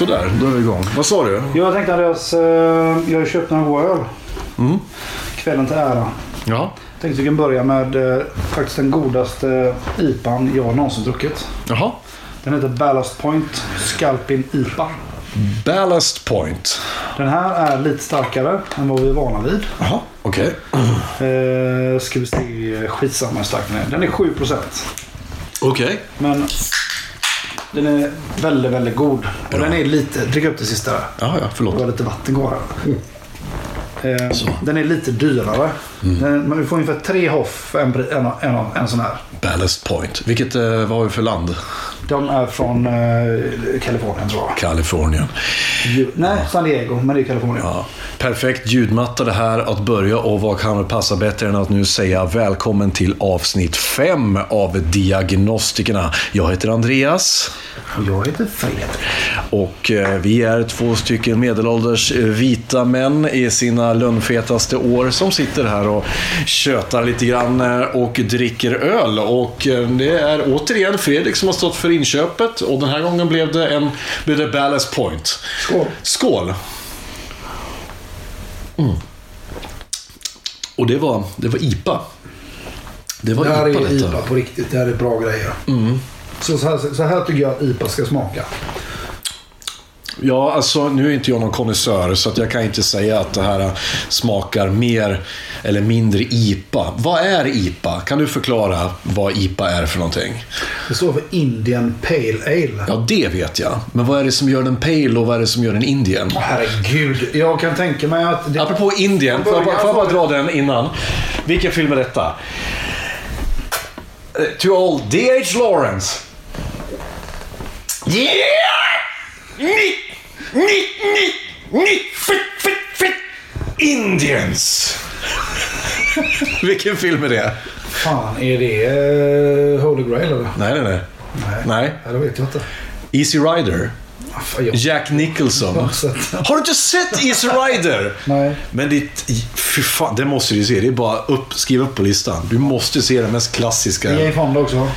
Sådär, då är vi igång. Vad sa du? Jag tänkte Andreas, eh, jag har köpt några goda öl. Kvällen till ära. Ja. Tänkte vi kan börja med eh, faktiskt den godaste IPan jag någonsin druckit. Jaha. Den heter Ballast Point Scalpin IPA. Ballast point. Den här är lite starkare än vad vi är vana vid. Jaha, okej. Eh, ska vi se, skitsamma hur stark den är. Den är 7%. Okej. Men den är väldigt, väldigt god. Och den är lite, drick upp det sista. Ja, ja, Det var förlåt. lite vatten kvar här. Eh, den är lite dyrare. Den, men vi får ungefär tre hoff en, en, en, en, sån här. Ballast point. Vilket, eh, vad har vi för land? De är från eh, Kalifornien tror jag. Kalifornien. Ju- Nej, San Diego, men det är Kalifornien. Ja. Perfekt ljudmatta det här att börja och vad kan väl passa bättre än att nu säga välkommen till avsnitt 5 av Diagnostikerna. Jag heter Andreas. Jag heter Fredrik. Och eh, vi är två stycken medelålders eh, vita män i sina lönnfetaste år som sitter här och tjötar lite grann eh, och dricker öl. Och eh, det är återigen Fredrik som har stått för inköpet och den här gången blev det en blev det Ballast Point. Skål. Skål! Mm. Och det var, det var IPA. Det var Det här IPA är detta. IPA på riktigt. Det här är bra grejer. Så, så, här, så här tycker jag att IPA ska smaka. Ja, alltså nu är inte jag någon konnässör så att jag kan inte säga att det här smakar mer eller mindre IPA. Vad är IPA? Kan du förklara vad IPA är för någonting? Det står för Indian Pale Ale. Ja, det vet jag. Men vad är det som gör den pale och vad är det som gör den Indian? Herregud. Jag kan tänka mig att... Det... Apropå Indien, får jag, bara- får jag bara dra den innan? Vilken film är detta? Eh, To old D.H. Lawrence. Yeah! Ni, ni, ni, fit, fit, fit. Indians. Vilken film är det? Fan, är det uh, Holy Grail eller? Nej, nej, nej. Nej. Nej. Ja, det vet jag inte. Easy Rider. Ah. Jack Nicholson. Har du inte sett Easy Rider? Nej. Men det, fy fan, det måste du se. Det är bara upp, skriv upp på listan. Du måste se den mest klassiska. Jane Fonda också.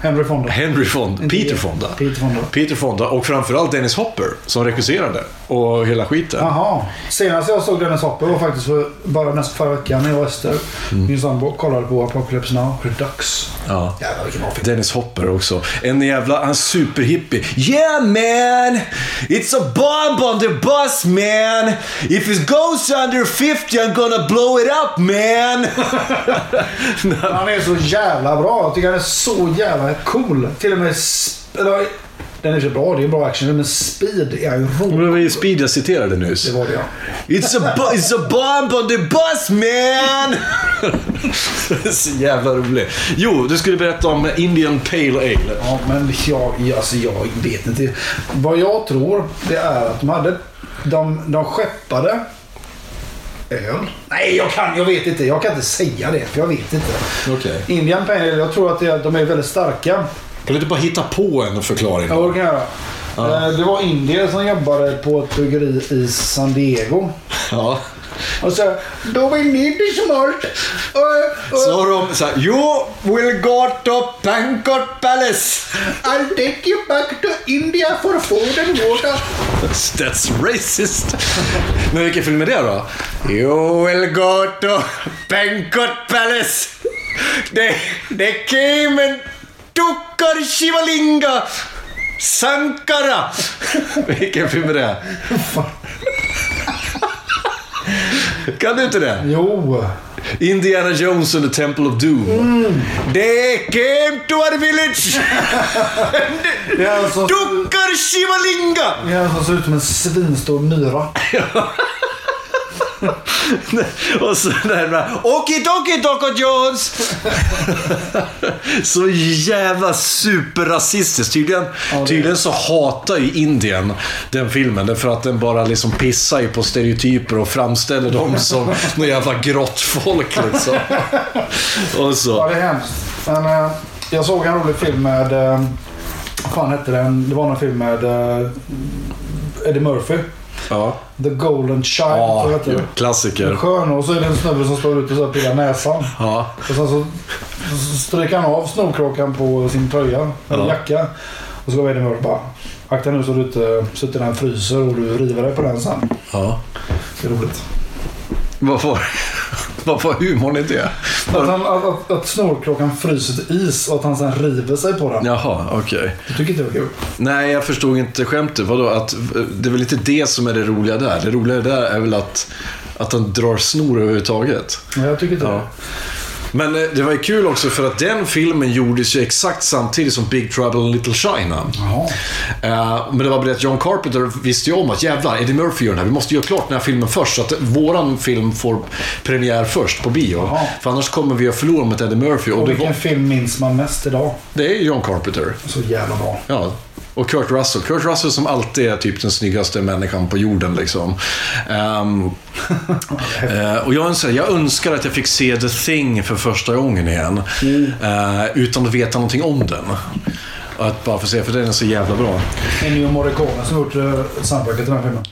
Henry Fonda. Henry Fonda. Peter. Fonda. Peter Fonda. Peter Fonda och framförallt Dennis Hopper som regisserade. Och hela skiten. Jaha. Senast jag såg Dennis Hopper var faktiskt för, bara nästa förra veckan när jag och Ester, min sambo, kollade på Apocalypse Now. Redux. Ja. Jävlar vilken bra film. Dennis Hopper också. En jävla, han superhippie. Yeah man! It's a bomb on the bus man! If it goes under 50 I'm gonna blow it up man! Han är så jävla bra. Jag tycker han är så jävla cool. Till och med... Eller, den är så bra. Det är bra action. Men speed är ju rolig. Det var ju Speed jag citerade nyss. Det var det ja. It's a, it's a bomb on the bus man! så jävla rolig. Jo, du skulle berätta om Indian Pale Ale. Ja, men jag, alltså, jag vet inte. Vad jag tror det är att de hade... De, de skeppade öl. Nej, jag kan, jag vet inte. Jag kan inte säga det, för jag vet inte. Okej. Indian Pale Ale, jag tror att det, de är väldigt starka. Kan du inte bara hitta på en förklaring? Ja, det kan jag göra. Eh, Det var indier som jobbade på ett bryggeri i San Diego. Ja. Och så då vi need this malt. Uh, uh, Så de såhär, You will go to Bangkok Palace. I'll take you back to India for food and water. That's racist. Men vilken film är det då? You will go to Bangkok Palace. They, they came and took our Shivalinga. Sankara. Vilken film är det? Kan du inte det? Jo. Indiana Jones and the Temple of Doom. Mm. They came to our village! Alltså, Duckar Shivalinga! det är alltså ser ut som en svinstor myra. Och så där med Okidoki Doko Jones! så jävla superrasistiskt. Tydligen, det- tydligen så hatar ju Indien den filmen. Därför att den bara liksom pissar ju på stereotyper och framställer dem som någon jävla grottfolk liksom. och Ja, så. det är hemskt. Men eh, jag såg en rolig film med... Eh, vad fan hette den? Det var någon film med eh, Eddie Murphy. Ja. The Golden Child. Ja, hette. klassiker. En skön och så är det en snubbe som står ute och så pillar näsan. Ja. Och sen så så stryker han av snorkråkan på sin tröja, eller Ja. jacka. Och så går Eddie Murphy bara. Akta nu så du inte sitter där och fryser och du river dig på den sen. ja. Det är roligt. Vad var, vad var humorn i det? Att, han, att, att, att snorkråkan fryser till is och att han sen river sig på den. Jaha, okej. Jag tycker inte det var kul. Nej, jag förstod inte skämtet. Vadå? Att, det är väl inte det som är det roliga där. Det roliga där är väl att, att han drar snor överhuvudtaget. Men jag tycker inte Ja. det. Men eh, det var ju kul också för att den filmen gjordes ju exakt samtidigt som Big Trouble in Little China. Jaha. Eh, men det var bara det att John Carpenter visste ju om att jävlar, Eddie Murphy gör den här. Vi måste göra klart den här filmen först så att våran film får premiär först på bio. Jaha. För annars kommer vi att förlora mot Eddie Murphy. Och Och vilken var, film minns man mest idag? det är John Carpenter. Så jävla bra. Ja. Och Kurt Russell. Kurt Russell som alltid är typ den snyggaste människan på jorden. Liksom. Eh, och jag önskar, jag önskar att jag fick se The Thing för första gången igen. Eh, utan att veta någonting om den. Att bara få se, för den är så jävla bra. Ennio Morricone som gjort uh, soundtracket till den här filmen.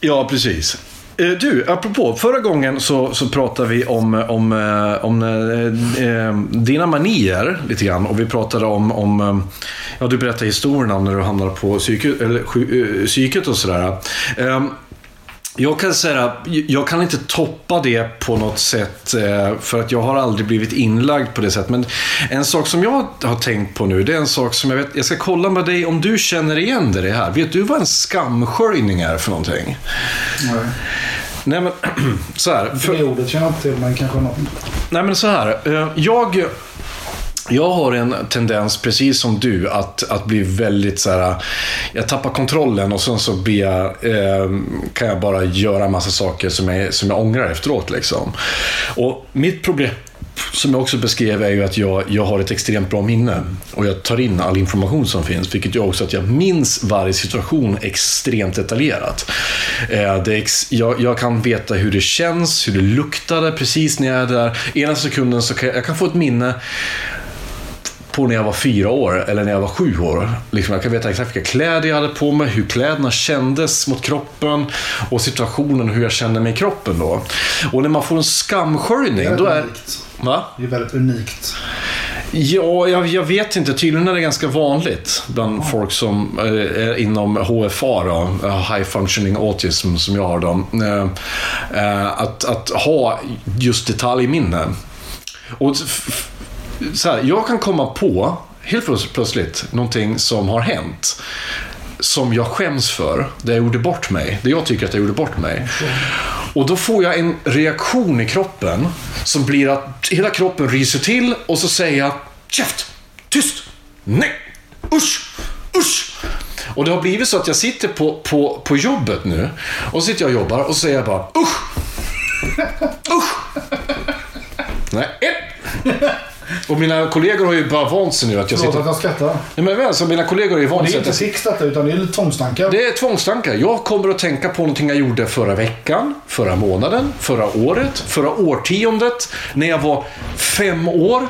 Ja, precis. Eh, du, apropå, förra gången så, så pratade vi om, om, eh, om eh, eh, dina manier lite grann. Och vi pratade om, om ja du berättade historierna om när du hamnade på psyket, eller, eh, psyket och sådär. Jag kan säga jag kan inte toppa det på något sätt eh, för att jag har aldrig blivit inlagd på det sättet. Men en sak som jag har tänkt på nu, det är en sak som jag vet, jag ska kolla med dig om du känner igen det här. Vet du vad en skamsköljning är för någonting? Nej. Nej men, så här. För, Det ordet känner jag inte till, men kanske något. nej men så här. eh, Jag, jag har en tendens, precis som du, att, att bli väldigt så här. Jag tappar kontrollen och sen så blir jag, eh, kan jag bara göra en massa saker som jag, som jag ångrar efteråt. Liksom. Och mitt problem som jag också beskrev är ju att jag, jag har ett extremt bra minne. Och jag tar in all information som finns. Vilket gör också att jag minns varje situation extremt detaljerat. Eh, det ex, jag, jag kan veta hur det känns, hur det luktade precis när jag är där. Ena sekunden så kan jag, jag kan få ett minne på när jag var fyra år eller när jag var sju år. Liksom, jag kan veta exakt vilka kläder jag hade på mig, hur kläderna kändes mot kroppen och situationen hur jag kände mig i kroppen då. Och när man får en skamsköljning, då är... unikt. Va? Det är väldigt unikt. Ja, jag, jag vet inte. Tydligen är det ganska vanligt bland folk som eh, är inom HFA, då, eh, High Functioning Autism, som jag har. Då, eh, eh, att, att ha just detaljminne. Och så här, jag kan komma på, helt plötsligt, någonting som har hänt. Som jag skäms för, där jag gjorde bort mig. Där jag tycker att jag gjorde bort mig. Och då får jag en reaktion i kroppen som blir att hela kroppen ryser till och så säger jag Käft! Tyst! Nej! Usch! Usch! Och det har blivit så att jag sitter på, på, på jobbet nu och så sitter jag och jobbar och så säger jag bara Usch! Usch! Nej, ett! Och mina kollegor har ju bara vant sig nu att jag Förlåt sitter... att jag skrattar. Nej, men väl, så mina kollegor har ju vant Det är sig inte tics detta, utan det är tvångstankar. det är tvångstankar. Jag kommer att tänka på någonting jag gjorde förra veckan, förra månaden, förra året, förra årtiondet, när jag var fem år.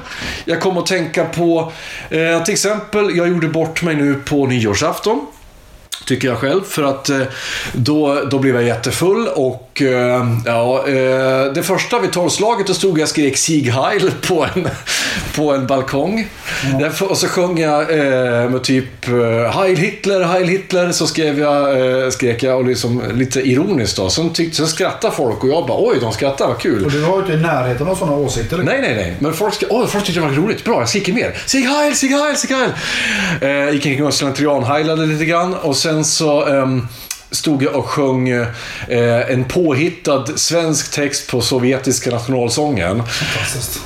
Jag kommer att tänka på, eh, till exempel, jag gjorde bort mig nu på nyårsafton. Tycker jag själv, för att eh, då, då blev jag jättefull och eh, ja, eh, det första vid tolvslaget då stod jag och skrek Sieg Heil på en, på en balkong. Därför, och så sjöng jag med typ Heil Hitler, Heil Hitler, så skrev jag, skrek jag och liksom, lite ironiskt då. Sen, tyckte, sen skrattade folk och jag bara oj, de skrattar, vad kul. Och du har ju inte i närheten av sådana åsikter. Nej, nej, nej. Men folk, ska, åh, folk tyckte det var roligt. Bra, jag skriker mer. Sieg Heil, Sieg Heil, Sieg Heil. Eh, gick omkring och slentrian-heilade lite grann. Och sen så... ehm, stod jag och sjöng eh, en påhittad svensk text på sovjetiska nationalsången.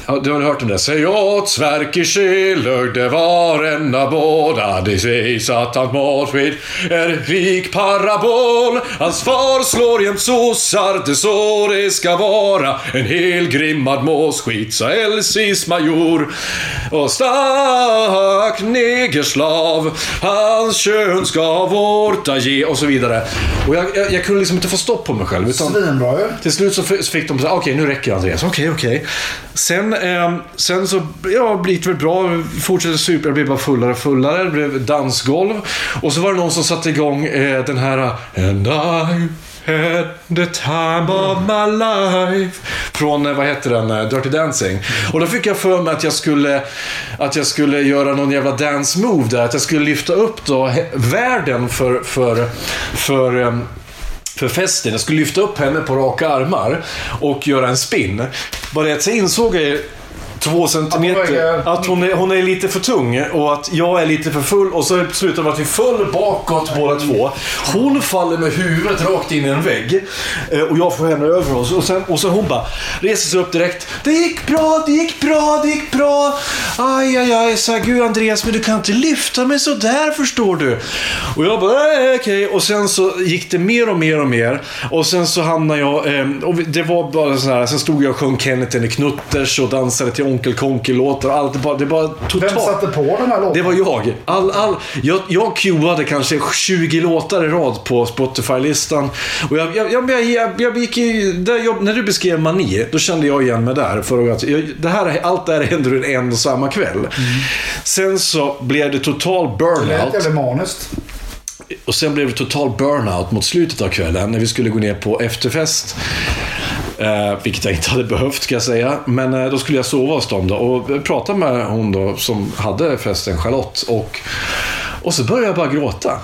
Ja, du har hört den där? Säg åt Sverker Schiller, det var en av båda. Det sägs att hans matsked är rik parabol. Hans far slår jämt sossar, det så det ska vara. En hel grimmad måsskit, sa Elsis major. Och stack negerslav, hans kön ska vårta ge och så vidare. Och jag, jag, jag kunde liksom inte få stopp på mig själv. Utan... Svinbra ju. Till slut så fick de säga, okej nu räcker det Andreas. Okej, okej. Sen, ehm, sen så, ja, blir det väl bra. Fortsatte super, jag blev bara fullare och fullare. Det blev dansgolv. Och så var det någon som satte igång eh, den här And I had the time of my life. Från, eh, vad heter den, eh, Dirty Dancing. Och då fick jag för mig att jag skulle, att jag skulle göra någon jävla dance move där. Att jag skulle lyfta upp då världen för, för, för ehm, för festen. Jag skulle lyfta upp henne på raka armar och göra en spin. Bara det att jag insåg jag två centimeter att hon är, hon är lite för tung och att jag är lite för full och så slutar det med att vi föll bakåt båda två. Hon faller med huvudet rakt in i en vägg eh, och jag får henne över oss och sen, och sen hon bara reser sig upp direkt. Det gick bra, det gick bra, det gick bra. Aj, aj, aj, sa Gud Andreas, men du kan inte lyfta mig så där förstår du. Och jag bara, "Eh, okej. Och sen så gick det mer och mer och mer. Och sen så hamnade jag, eh, och det var bara så här, sen stod jag och sjöng Kenneth the Knutters och dansade till Onkel Konkel-låtar och allt. Det bara, det bara totalt. Vem satte på den här låten? Det var jag. All, all, jag, jag queuade kanske 20 låtar i rad på Spotify-listan. Och jag, jag, jag, jag, jag gick i, där när du beskrev mani, då kände jag igen mig där. För att jag, det här, allt det här händer under en och samma kväll. Sen så blev det total Det lät burnout. jävligt maniskt. Och sen blev det total burnout mot slutet av kvällen när vi skulle gå ner på efterfest. Eh, vilket jag inte hade behövt ska jag säga. Men eh, då skulle jag sova hos dem då. Och prata med hon då som hade festen, Charlotte. Och, och så började jag bara gråta.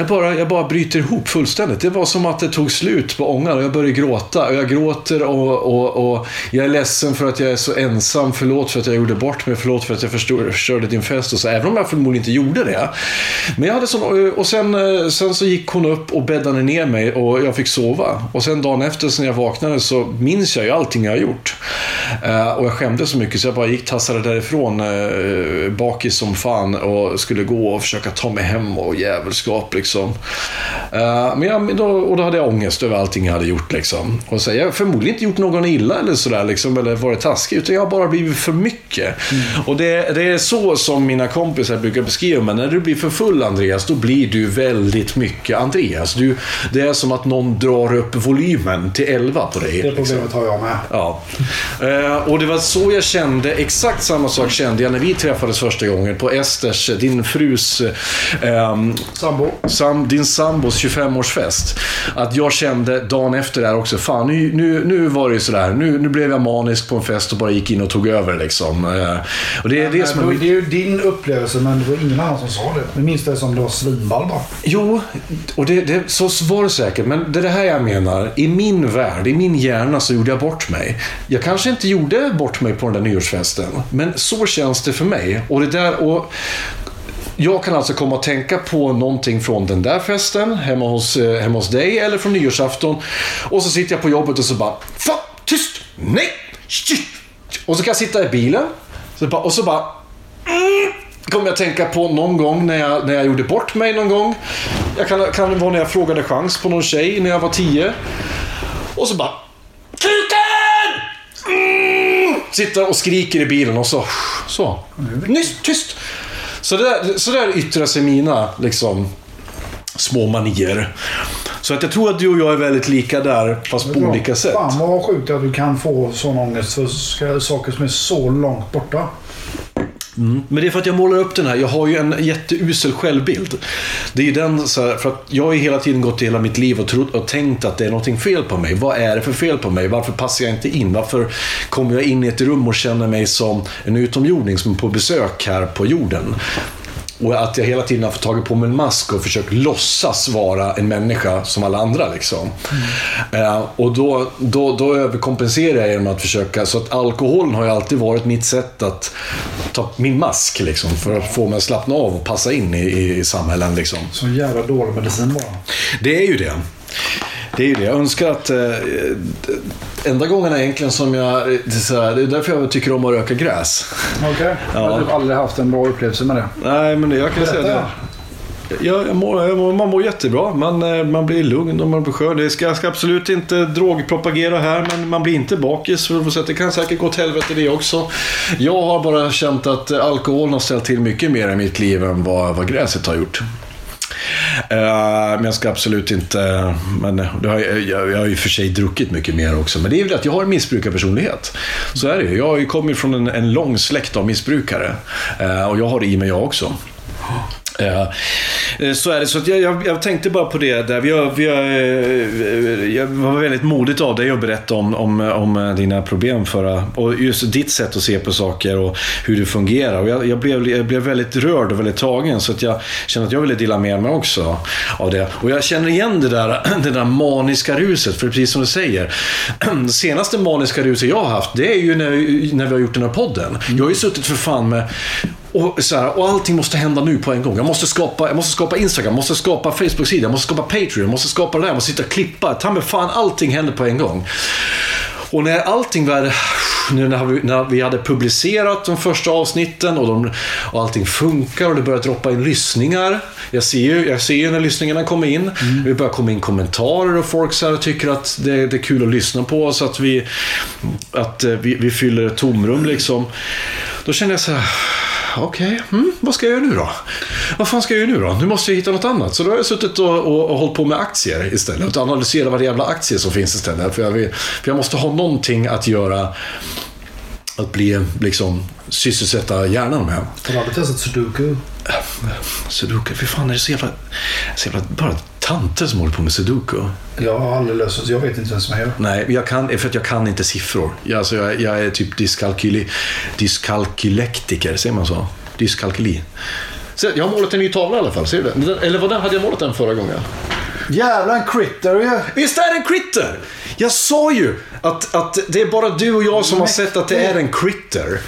Jag bara, jag bara bryter ihop fullständigt. Det var som att det tog slut på ångan och jag började gråta. Och jag gråter och, och, och jag är ledsen för att jag är så ensam. Förlåt för att jag gjorde bort mig. Förlåt för att jag förstör- förstörde din fest. Och så, även om jag förmodligen inte gjorde det. Men jag hade sån, och sen, eh, sen så gick hon upp och bäddade ner mig och jag fick sova. Och sen dagen efter när jag vaknade så minns jag ju allting jag har gjort. Eh, och jag skämdes så mycket så jag bara gick tassade därifrån eh, bakis som fan och skulle gå och försöka ta mig hem och jävelskap liksom. Eh, men jag, då, och då hade jag ångest över allting jag hade gjort liksom. Och så, jag har förmodligen inte gjort någon illa eller sådär liksom, eller varit taskig, utan jag har bara blivit för mycket. Och det, det är så som mina kompisar brukar beskriva mig. När du blir för full Andreas, då blir du väldigt mycket Andreas. Du, det är som att någon drar upp volymen till 11 på dig. Det liksom. problemet har jag med. Ja. Eh, och det var så jag kände, exakt samma sak kände jag när vi träffades första gången på Esters, din frus, eh, Sambo. sam, din sambos 25-årsfest. Att jag kände dagen efter där också, fan nu, nu, nu var det ju sådär, nu, nu blev jag manisk på en fest och bara gick in och tog över liksom. Eh, och det är det som Men är... det är ju din upplevelse, men det var ingen annan som sa det. Jag minns det som det var svinball bara. Jo, och det, det, så var det säkert. Men det är det här jag menar. I min värld, i min hjärna så gjorde jag bort mig. Jag kanske inte gjorde bort mig på den där nyårsfesten. Men så känns det för mig. Och det där... Och, jag kan alltså komma att tänka på någonting från den där festen, hemma hos, eh, hemma hos dig eller från nyårsafton. Och så sitter jag på jobbet och så bara Fan, tyst! Nej! Shit! Och så kan jag sitta i bilen. Så bara, och så bara mm, kommer jag tänka på någon gång när jag, när jag gjorde bort mig någon gång. Jag kan, kan vara när jag frågade chans på någon tjej när jag var tio. Och så bara... Kuka! Sitter och skriker i bilen och så... Så. Nyss, tyst! Så där, så där yttrar sig mina liksom, små manier. Så att jag tror att du och jag är väldigt lika där, fast på olika sätt. Fan vad sjukt att du kan få sån ångest för saker som är så långt borta. Men det är för att jag målar upp den här. Jag har ju en jätteusel självbild. Det är ju den så här, för att jag har ju hela tiden gått i hela mitt liv och, trott, och tänkt att det är någonting fel på mig. Vad är det för fel på mig? Varför passar jag inte in? Varför kommer jag in i ett rum och känner mig som en utomjording som är på besök här på jorden? Och att jag hela tiden har fått tagit på mig en mask och försökt låtsas vara en människa som alla andra. Liksom. Eh, och då, då, då överkompenserar jag genom att försöka... Så att alkoholen har ju alltid varit mitt sätt att ta min mask liksom, för att få mig att slappna av och passa in i, i, i samhällen. Liksom. Så jävla dålig medicin bara. Det är ju det. Det är ju det. Jag önskar att... Eh, enda gången egentligen som jag... Det är, så här, det är därför jag tycker om att röka gräs. Okej. Jag har typ aldrig haft en bra upplevelse med det. Nej, men jag kan säga det. Berätta. Ja, jag mår, jag mår, man mår jättebra. Man, eh, man blir lugn och man blir skön. Det ska, jag ska absolut inte drogpropagera här, men man blir inte bakis. Så det kan säkert gå åt helvete det också. Jag har bara känt att eh, alkoholen har ställt till mycket mer i mitt liv än vad, vad gräset har gjort. Eh, men jag ska absolut inte... Men har, eh, jag, jag har ju för sig druckit mycket mer också. Men det är väl att jag har en missbrukarpersonlighet. Så är det ju. Jag har ju kommit från en, en lång släkt av missbrukare. Eh, och jag har det i mig jag också. Eh, så är det. Så att jag, jag, jag tänkte bara på det där. Vi har, vi har, eh, jag var väldigt modigt av dig att berätta om, om, om eh, dina problem förra... Och just ditt sätt att se på saker och hur det fungerar. Och jag, jag, blev, jag blev väldigt rörd och väldigt tagen. Så att jag kände att jag ville dela med mig också av det. Och jag känner igen det där, det där maniska ruset. För precis som du säger. Det senaste maniska ruset jag har haft, det är ju när, när vi har gjort den här podden. Jag har ju suttit för fan med och, så här, och allting måste hända nu på en gång. Jag måste skapa, jag måste skapa Instagram, jag måste skapa Facebook-sida, jag måste skapa Patreon, jag måste skapa det där, jag måste sitta och klippa. Ta mig fan, allting händer på en gång. Och när allting var, nu när vi, när vi hade publicerat de första avsnitten och, de, och allting funkar och det börjar droppa in lyssningar. Jag ser ju, jag ser ju när lyssningarna kommer in. Det börjar komma in kommentarer och folk så här tycker att det, det är kul att lyssna på så att vi, att eh, vi, vi fyller ett tomrum liksom. Då känner jag så här, okej, mm, vad ska jag göra nu då? Vad fan ska jag göra nu då? Nu måste jag hitta något annat. Så då har jag suttit och, och, och hållit på med aktier istället. Och analyserat varje jävla aktie som finns istället. För jag, vill, för jag måste ha någonting att göra att bli, liksom, sysselsätta hjärnan med. Har du aldrig testat sudoku? Sudoku, fy fan är det så jävla, så jävla bara tanter som håller på med sudoku? Jag har aldrig löst det, så jag vet inte vem som är. Nej, jag kan, för att jag kan inte siffror. Jag, alltså, jag, jag är typ dyskalkyli, dyskalkylektiker, säger man så? Dyskalkyli. Så jag har målat en ny tavla i alla fall, ser du det? Eller vad den, hade jag målat den förra gången? Jävlar en critter ju! Visst är det en critter? Jag sa ju att, att det är bara du och jag som har sett att det är en critter.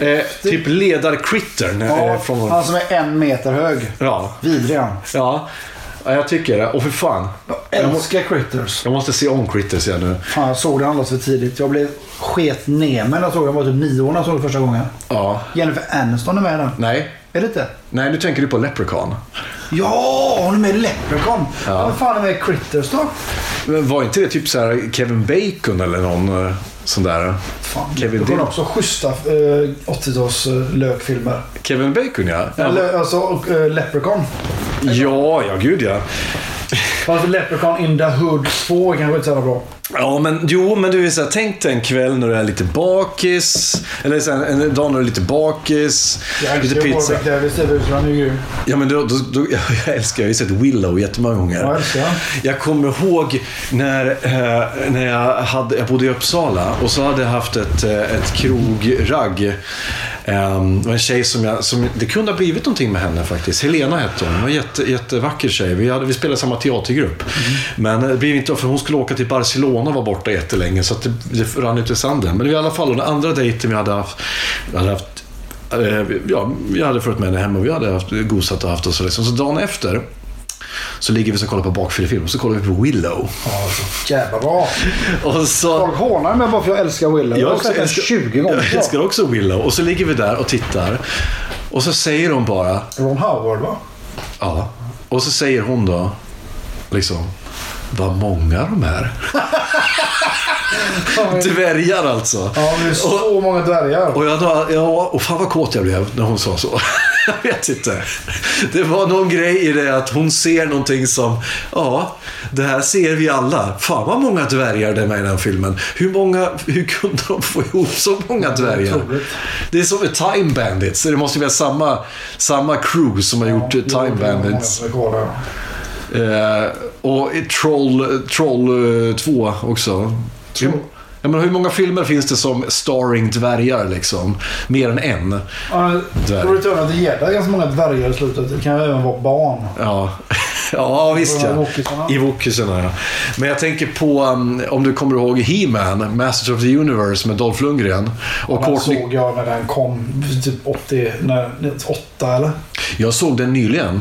Eh, typ ledar-critter. Ja, eh, från, han som är en meter hög. ja, Vidrig han. ja, ja, jag tycker det. Och för fan. Jag älskar critters. Jag måste se om critters igen nu. Fan, jag såg den alldeles för tidigt. Jag blev sket ner mig när jag såg den. Jag var typ nio år när jag såg den första gången. Ja. Jennifer Aniston är med i den. Nej. Är det inte? Nej, nu tänker du på Leprechaun. Ja, hon är med i Leprechaun. Ja. Vem fan är med i Critters då? Men var inte det typ så här Kevin Bacon eller någon eh, sån där? Fan, Kevin Din- också schyssta eh, 80-tals eh, lökfilmer. Kevin Bacon ja. Eller alltså eh, Leprechaun. ja, ja gud ja. Fast Leprechaun in the Hood 2 är kanske inte så jävla bra. Ja, men jo, men du är så här, tänk dig en kväll när du är lite bakis. Eller så här, en dag när du är lite bakis. Lite pizza. Warwick Davis, det är är grym. Ja, men då, då, då, jag älskar, jag har ju sett Willow jättemånga gånger. Ja, jag älskar. Jag kommer ihåg när, eh, när jag, hade, jag bodde i Uppsala och så hade jag haft ett, eh, ett krogragg. Eh, det var en tjej som jag, som, det kunde ha blivit någonting med henne faktiskt. Helena hette hon. Hon var en jätte, jättevacker tjej. Vi, hade, vi spelade samma teatergrupp. Men det blev inte för hon skulle åka till Barcelona och var borta jättelänge så det, det rann ut i sanden. Men i alla fall, den andra dejten vi hade haft, vi hade haft eh, ja, jag hade följt med henne hem och vi hade haft, gosat och haft oss. Liksom. Så dagen efter så ligger vi och kollar på bakfyllefilm och så kollar vi på Willow. Ja, så jävla bra. Och så... Folk hånar mig bara för jag älskar Willow. Jag har också sett den 20 gånger. Jag älskar också Willow. Och så ligger vi där och tittar. Och så säger hon bara, Ron Howard va? ja. Och så säger hon då, liksom, vad många de är. Dvärgar alltså. Ja, det är så många dvärgar. Och jag ja, och fan vad kåt jag blev när hon sa så. jag vet inte. Det var någon grej i det att hon ser någonting som, ja, det här ser vi alla. Fan vad många dvärgar det är med i den filmen. Hur många, hur kunde de få ihop så många dvärgar? Det är som med Time Bandits. Det måste vara samma, samma crew som har gjort eh, Jo, Time Bandits. Eh, och Troll, Troll eh, 2 också. Troll? Jag menar, hur många filmer finns det som starring dvärgar liksom? Mer än en. Ja, of the Jedi är ganska många dvärgar i slutet. Det kan ju även vara barn. Ja, ja visst ja. I wokisarna ja. Men jag tänker på, um, om du kommer ihåg He-Man, Masters of the Universe med Dolph Lundgren. Och Den Courtney... såg jag när den kom. Typ 80, när, 8 eller? Jag såg den nyligen.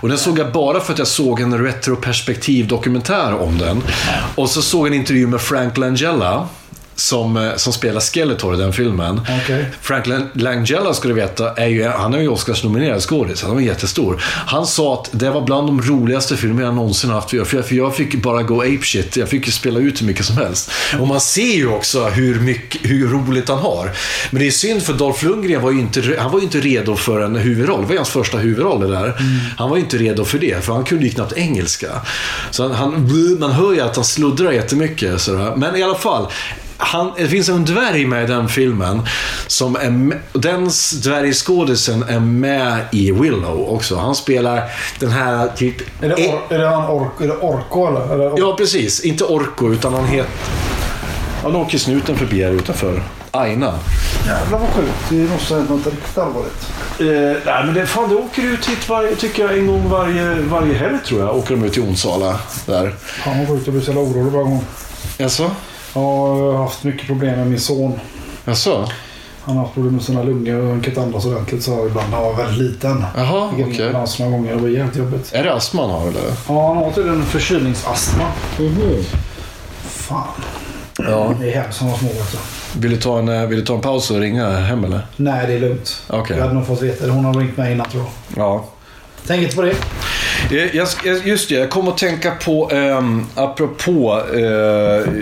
Och den såg jag bara för att jag såg en retroperspektiv dokumentär om den. Och så såg jag en intervju med Frank Langella. Som, eh, som spelar Skeletor i den filmen. Okej. Frank Lang- Langella, ska du veta, är ju, han är ju Oscars-nominerad skådis. Han var jättestor. Han sa att det var bland de roligaste filmer jag någonsin haft. För jag, för jag fick bara gå apeshit. Jag fick ju spela ut hur mycket som helst. Och man ser ju också hur, mycket, hur roligt han har. Men det är synd för Dolph Lundgren var ju inte, han var ju inte redo för en huvudroll. Det var ju hans första huvudroll det där. Han var ju inte redo för det, för han kunde ju knappt engelska. Så han, han, man hör ju att han sluddrar jättemycket. Sådär. Men i alla fall. Han, det finns en dvärg med i den filmen. Som är, med- den dvärgskådisen är med i Willow också. Han spelar den här typ... Är det, or, är det han ork, är det Orko eller? eller Ja, precis. Inte Orko, utan han heter... Ja, nu åker snuten förbi här utanför. Aina. Jävlar vad sjukt. Det måste ha hänt något riktigt allvarligt. Eh, nej, men det, fan, det åker ut hit varje, tycker jag, en gång varje, varje helg tror jag. Åker de ut till Onsala. Där. Fan vad sjukt. Jag blir så jävla orolig varje gång. Jaså? Jag har haft mycket problem med min son. Jaså? Han har haft problem med sina lungor och han kan inte andas ordentligt. Så ibland när han var väldigt liten. Jaha, okej. ambulans några gånger. Det var jävligt jobbigt. Är det astma han har eller? Ja, han har tydligen förkylningsastma. Fan. Ja. Det är hemskt som var små också. Vill du, ta en, eh, vill du ta en paus och ringa hem eller? Nej, det är lugnt. Okej. Jag hade nog fått veta det. Hon har ringt mig innan tror jag. Ja. Tänk inte på det. Jag, jag, just det, jag kom att tänka på, um, apropå eh,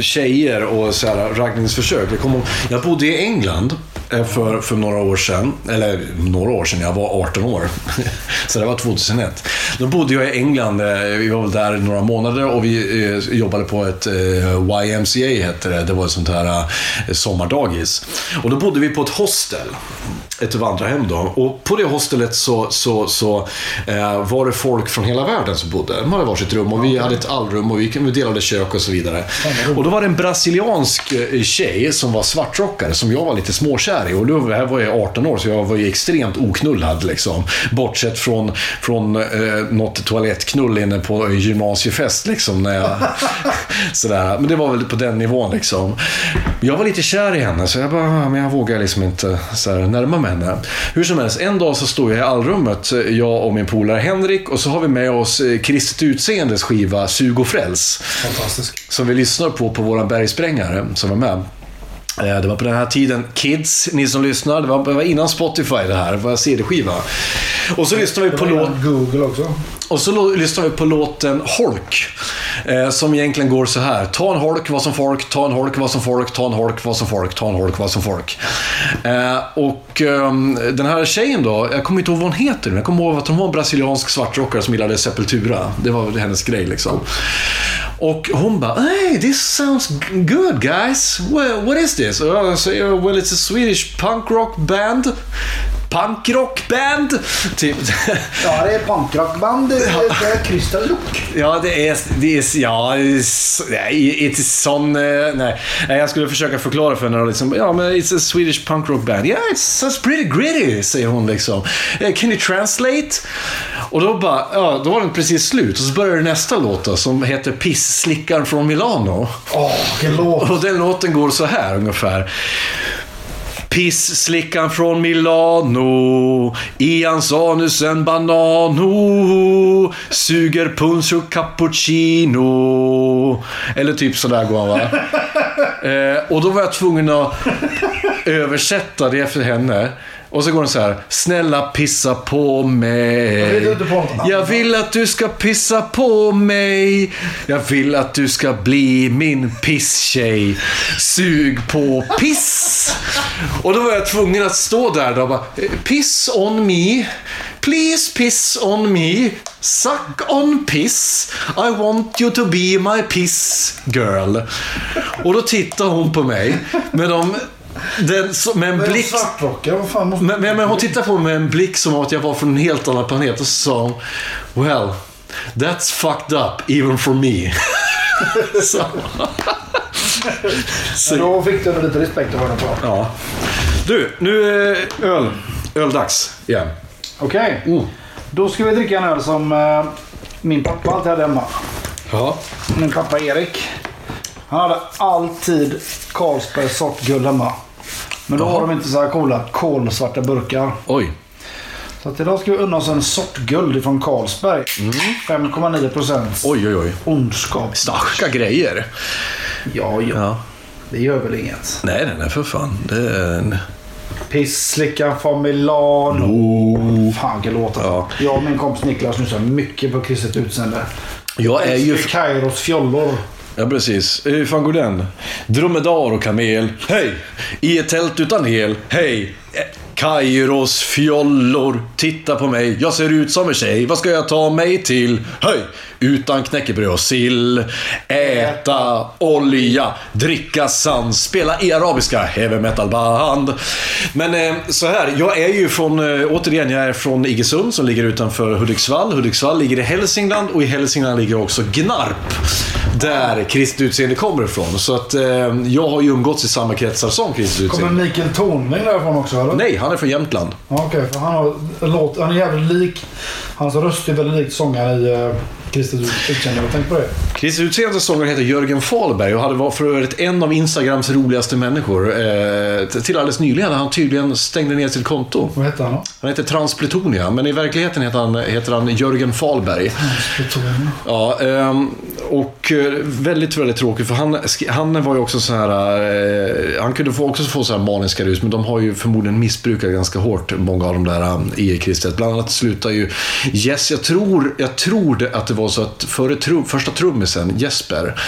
tjejer och så här, raggningsförsök. Jag, kom och, jag bodde i England för, för några år sedan. Eller några år sedan, jag var 18 år. så det var 2001. Då bodde jag i England, eh, vi var väl där några månader och vi eh, jobbade på ett eh, YMCA hette det. Det var ett sånt här eh, sommardagis. Och då bodde vi på ett hostel ett vandrarhem då. Och på det hostelet så, så, så eh, var det folk från hela världen som bodde. De hade varsitt rum och vi hade ett allrum och vi, delade kök och så vidare. Och då var det en brasiliansk eh, tjej som var svartrockare som jag var lite småkär i. Och då här var jag 18 år så jag var ju extremt oknullad liksom. Bortsett från, från eh, något toalettknull inne på gymnasiefest liksom. När jag, sådär. Men det var väl på den nivån liksom. Jag var lite kär i henne så jag bara, "Ah, men jag vågar liksom inte så här, närma mig henne. Hur som helst, en dag så står jag i allrummet, jag och min polare Henrik, och så har vi med oss eh, Kristet Utseendes skiva Sug och Fräls. Fantastisk. Som vi lyssnar på på våran bergsprängare som var med. Eh, Det var på den här tiden, Kids, ni som lyssnar, det var, det var innan Spotify det här, det var CD-skiva. Och så lyssnar vi på låt... Google också. Och så lyssnar vi på låten Holk. Eh, som egentligen går så här. Ta en holk, vad som folk, ta en holk, vad som folk, ta en holk, vad som folk, ta en holk, vad som folk. Eh, och ehm, den här tjejen då, jag kommer inte ihåg vad hon heter. Jag kommer ihåg att hon var en brasiliansk svartrockare som gillade Sepultura. Det var hennes grej liksom. Och hon bara, hey, this sounds good guys. What is this? Och jag säger, well it's a Swedish punk rock band. Punk rock band! Typ. Ja, det är punkrockband. Det är- Crystal Look. Ja, det är... Det är ja, det är s- nej, inte sån... eh, Nej. jag skulle försöka förklara för henne. Liksom, ja, men it's a Swedish punk rock band. Yeah, it sounds pretty gritty, säger hon liksom. Eh, Can you translate? Och då bara... Ja, då var den precis slut. Och så börjar nästa låt som heter Pissslickaren från Milano. Åh, vilken låt. Och den låten går så här ungefär. Pissslickan från Milano I hans anus en banano Suger punsch och cappuccino Eller typ sådär går han va? eh, och då var jag tvungen att översätta det för henne. Och så går den så här. Snälla pissa på mig. Jag vill att du ska pissa på mig. Jag vill att du ska bli min pisstjej. Sug på piss. Och då var jag tvungen att stå där då och bara. Piss on me. Please piss on me. Suck on piss. I want you to be my piss girl. Och då tittar hon på mig med de... Den, så- med en Men blick... Svartrockare, vad fan måste... Men, men, men hon tittade på mig med en blick som att jag var från en helt annan planet och så sa hon Well, that's fucked up even for me. så. Men då fick du lite respekt av honom på. Ja. Du, nu är öl. Öldags igen. Okej. Mm. Då ska vi dricka en öl som eh, min pappa alltid hade hemma. Ja. Min pappa Erik. Han hade alltid Carlsberg sortguld hemma. Men då Jaha. har de inte så här coola kolsvarta burkar. Oj. Så att idag ska vi unna oss en sortguld från Carlsberg. 5,9 procent. Oj, oj, oj. Ondskap. Starka grejer. Ja, ja. Ja. Det gör väl inget. Nej, nej, nej, för fan. Det är en... Pisslickan från Milano. Oh. Fan vilken låt alltså. Ja. Jag och min kompis Niklas lyssnar mycket på kristet utseende. Jag är ju... Kairos fjollor. Ja, precis. Hur fan går den? Dromedar och kamel. Hej! I ett tält utan el. Hej! Eh, Kairos fjollor. Titta på mig. Jag ser ut som en tjej. Vad ska jag ta mig till? Hej! Utan knäckebröd och sill. Äta olja. Dricka sand. Spela i arabiska heavy metal band. Men eh, så här. Jag är ju från, eh, återigen, jag är från Iggesund som ligger utanför Hudiksvall. Hudiksvall ligger i Hälsingland och i Hälsingland ligger också Gnarp där kristet utseende kommer ifrån. Så att eh, jag har ju umgåtts i samma kretsar som kristet Kommer utseende. Mikael Tornving därifrån också eller? Nej, han är från Jämtland. Okej, för han har låt. Han är jävligt lik. Hans röst är väldigt lik sångaren i Kristet utseende. Har du tänkt på det? Kristet utseendes sångare heter Jörgen Fahlberg och hade var för övrigt en av Instagrams roligaste människor. Eh, till alldeles nyligen han tydligen stängde ner sitt konto. Vad heter han då? Han heter Transpletonia, men i verkligheten heter han, heter han Jörgen Fahlberg. Plutonium. Ja, ehm, och eh, väldigt, väldigt tråkigt för han, han var ju också så här... eh, Han kunde få, också få så här maniska rus, men de har ju förmodligen missbrukat ganska hårt, många av de där i kristet. Bland annat slutar ju Yes, jag tror, jag tror det, att det var så att före trum, första trummisen, Jesper,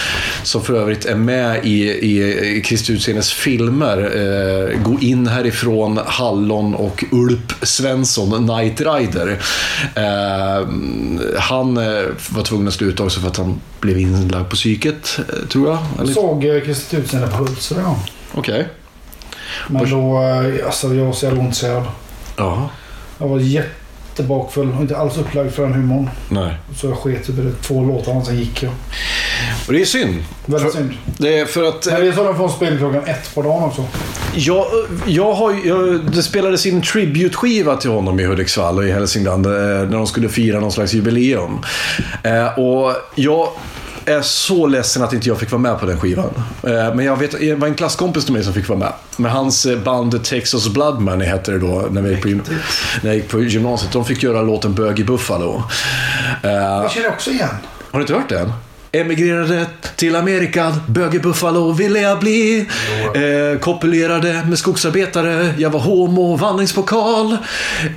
som för övrigt är med i, i, Kristi utseendes filmer, eh, Gå in härifrån, Hallon och Ulp Svensson, Night Rider. Eh, han eh, var tvungen att sluta också för att han blev inlagd på psyket, eh, tror jag. Eller? såg uh, Kristet utseende på Hultsfred. Okej. Men då, eh, alltså jag var så jävla ointresserad. Ja. Jag var jättebakfull och inte alls upplagd för den humorn. Nej. Så jag sket i det. två låtar och sen gick jag. Och det är synd. Väldigt För- synd. Det är för att... Men vi såg den från spel klockan ett på dagen också. Jag, jag har, jag, det spelades in en tribute-skiva till honom i Hudiksvall och i Hälsingland eh, när de skulle fira någon slags jubileum. Eh, och jag är så ledsen att inte jag fick vara med på den skivan. Eh, men jag vet, det var en klasskompis till mig som fick vara med. Med hans eh, band Texas Blood Money hette det då när, vi på, när jag gick på gymnasiet. De fick göra låten Bög i Buffalo. Eh, Jag känner också igen. har du inte hört den? Emigrerade till Amerika, Buffalo ville jag bli. Eh, kopulerade med skogsarbetare, jag var homo, vandringspokal.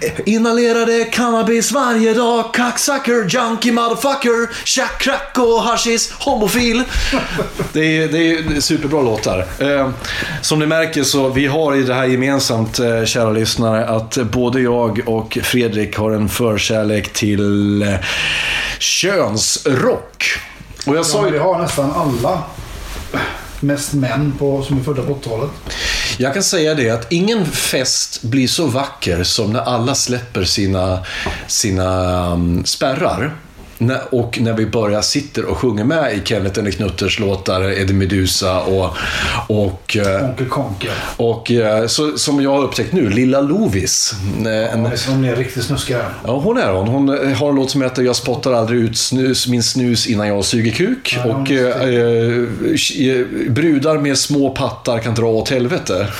Eh, inhalerade cannabis varje dag, cocksucker, junkie, motherfucker, tjack, crack och hashis, homofil. Det är, det är superbra låtar. Eh, som ni märker så vi har i det här gemensamt, eh, kära lyssnare, att både jag och Fredrik har en förkärlek till eh, könsrock. Och jag Ja, sa men det ju, har nästan alla. Mest män på, som är födda på 80-talet. jag kan säga det att ingen fest blir så vacker som när alla släpper sina, sina um, spärrar. Och när vi börjar sitter och sjunger med i Kenneth eller Knutters låtar, Eddie Meduza och, och eh, Onkel Konkel. Och eh, så, som jag har upptäckt nu, Lilla Lovis. eh, En, Ja, hon är riktigt snuskig ja, hon är hon. Hon har en låt som heter Jag spottar aldrig ut snus, min snus innan jag suger kuk. Ja, och eh, brudar med små pattar kan dra åt helvete.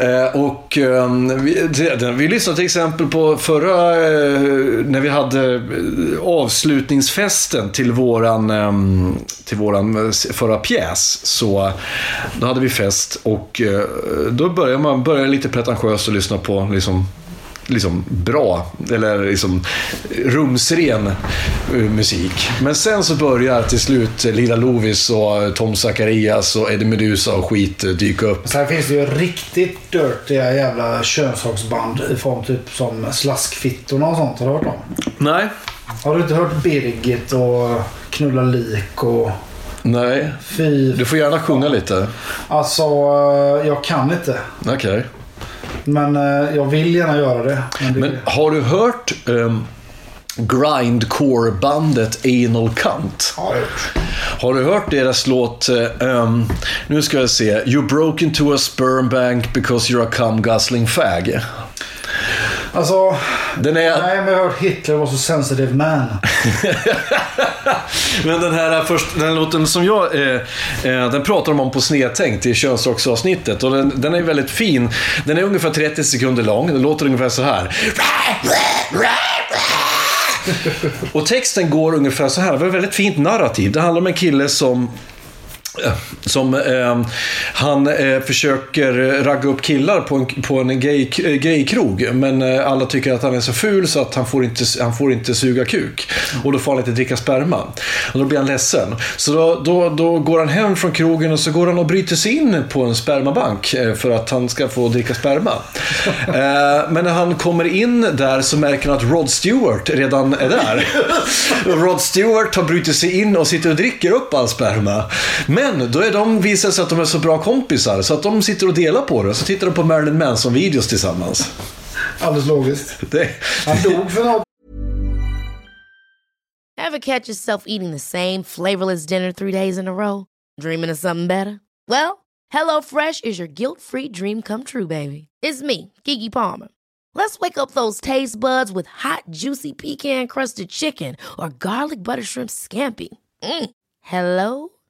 eh, och eh, vi, vi lyssnade till exempel på förra, eh, när vi hade eh, avslutningsfesten till våran, ehm, till våran eh, förra pjäs. Så då hade vi fest och eh, då började man började lite pretentiöst att lyssna på liksom, liksom bra, eller liksom rumsren eh, musik. Men sen så börjar till slut Lilla Lovis och Tom Zacharias och Eddie Meduza och skit eh, dyka upp. Sen finns det ju riktigt dirtiga jävla könsrocksband i form typ som Slaskfittorna och sånt. Har du hört dem? Nej. Har du inte hört Birgit och Knulla lik och... Nej. Fy... Du får gärna sjunga lite. Alltså, eh, jag kan inte. Okej. Men eh, jag vill gärna göra det. Men det... Men har du hört ehm, grindcore-bandet Anal Cunt. Ja, har du hört deras låt, ehm, nu ska jag se, You broke into a sperm bank because you're a cum guzzling fag. Alltså, Den är, nej men jag har hört Hitler var så sensitive man. men den här först, den låten som jag, eh, eh, den pratar de om på Snedtänkt i könsrocksavsnittet och den, den är väldigt fin. Den är ungefär 30 sekunder lång, den låter ungefär så här. Och texten går ungefär så här, det var ett väldigt fint narrativ. Det handlar om en kille som som eh, han eh, försöker ragga upp killar på en, på en gay, eh, gaykrog. Men eh, alla tycker att han är så ful så att han får, inte, han får inte suga kuk. Och då får han inte dricka sperma. Och då blir han ledsen. Så då, då, då går han hem från krogen och så går han och bryter sig in på en spermabank eh, för att han ska få dricka sperma. Eh, men när han kommer in där så märker han att Rod Stewart redan är där. Rod Stewart har brutit sig in och sitter och dricker upp all sperma. Men då är de, visar sig att de är så bra kompisar så att de sitter och delar på det. Så tittar de på Marilyn Manson-videos tillsammans. Alldeles logiskt. Det, Han dog för något. Ever catch yourself eating the same flavorless dinner three days in a row? Dreaming of something better? Well, HelloFresh is your guilt free dream come true, baby. It's me, Gigi Palmer. Let's wake up those taste buds with hot, juicy pecan crusted chicken or garlic butter shrimp scampi. Mm. Hello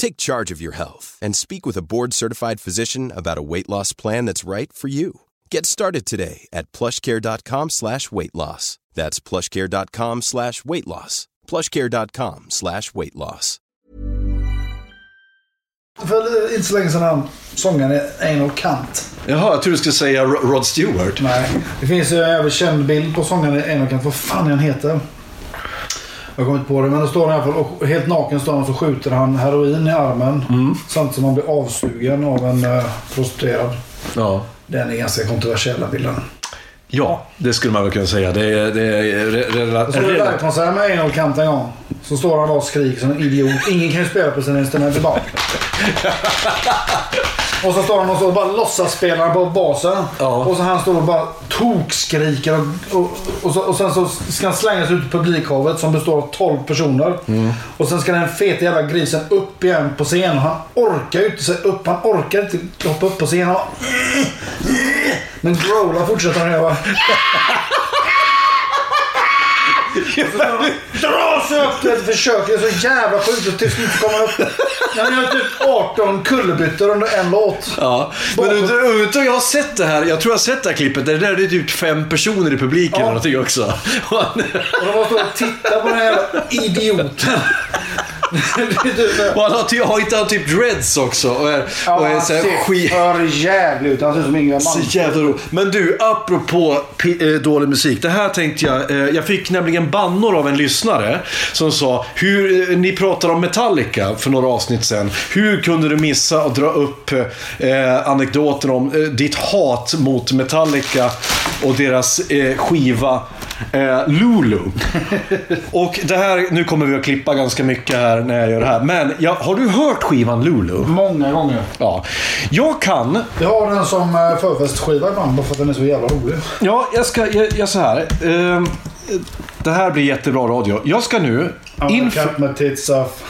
Take charge of your health and speak with a board-certified physician about a weight loss plan that's right for you. Get started today at plushcare.com slash weight loss. That's plushcare.com slash weight loss. plushcare.com slash weight loss. För inte så länge sedan han sångaren Anal Kant. jaha, jag tror du skulle säga Rod Stewart. Nej. Det finns ju en jävligt känd bild på sångaren Anal Kant. Vad fan är han heter? Jag kommer inte på det. Men då står han i alla fall och helt naken står han och så skjuter han heroin i armen. Samtidigt som han blir avsugen av en uh, prostituerad. Ja. Den är ganska kontroversiell den bilden. ja, det skulle man väl kunna säga. Det är... Det är re, re, Jag såg en livekonsert med Anal Kant en gång. Så står han och skriker som en idiot. Ingen kan ju spela på sina instrument. Bara... Och så står han och så bara låtsas spelar på basen. Ja. Och så han står och bara tokskriker. Och, och, och, så, och sen så ska han slängas ut i publikhavet som består av 12 personer. Och sen ska den feta jävla grisen upp igen på scen. Och han orkar ju inte sig upp. Han orkar inte hoppa upp på scen. Han bara... Men growla fortsätter han göra. Dra sig upp! Försöker. Det är så jävla sjukt. Och till slut kommer han upp. Han gör typ 18 kullerbyttor under en låt. Ja, men du, jag har sett det här. Jag tror jag har sett det här klippet. Det där är typ fem personer i publiken Ja. eller någonting också. Och han- Och de bara står och tittar på den här idioten. Och han har, ty- har inte han typ dreads också? Och är, och är han så här ser skit... för jävlig ut. Han ser ut som Ingvar Så Malmsteen. jävla roligt. Men du, apropå pi- eh, dålig musik. Det här tänkte jag. Eh, jag fick nämligen bannor av en lyssnare som sa, hur, eh, ni pratade om Metallica för några avsnitt sedan. Hur kunde du missa att dra upp anekdoter om ditt hat mot Metallica och deras skiva Lulu. och det här, nu kommer vi att klippa ganska mycket här när jag gör det här. Men ja, har du hört skivan Lulu? Många gånger. Ja. Jag kan Jag har den som eh, förfestskiva ibland bara för att den är så jävla rolig. Ja, jag ska, jag, jag så här. Ehm, det här blir jättebra radio. Jag ska nu Inför... inför... Katt med tits off.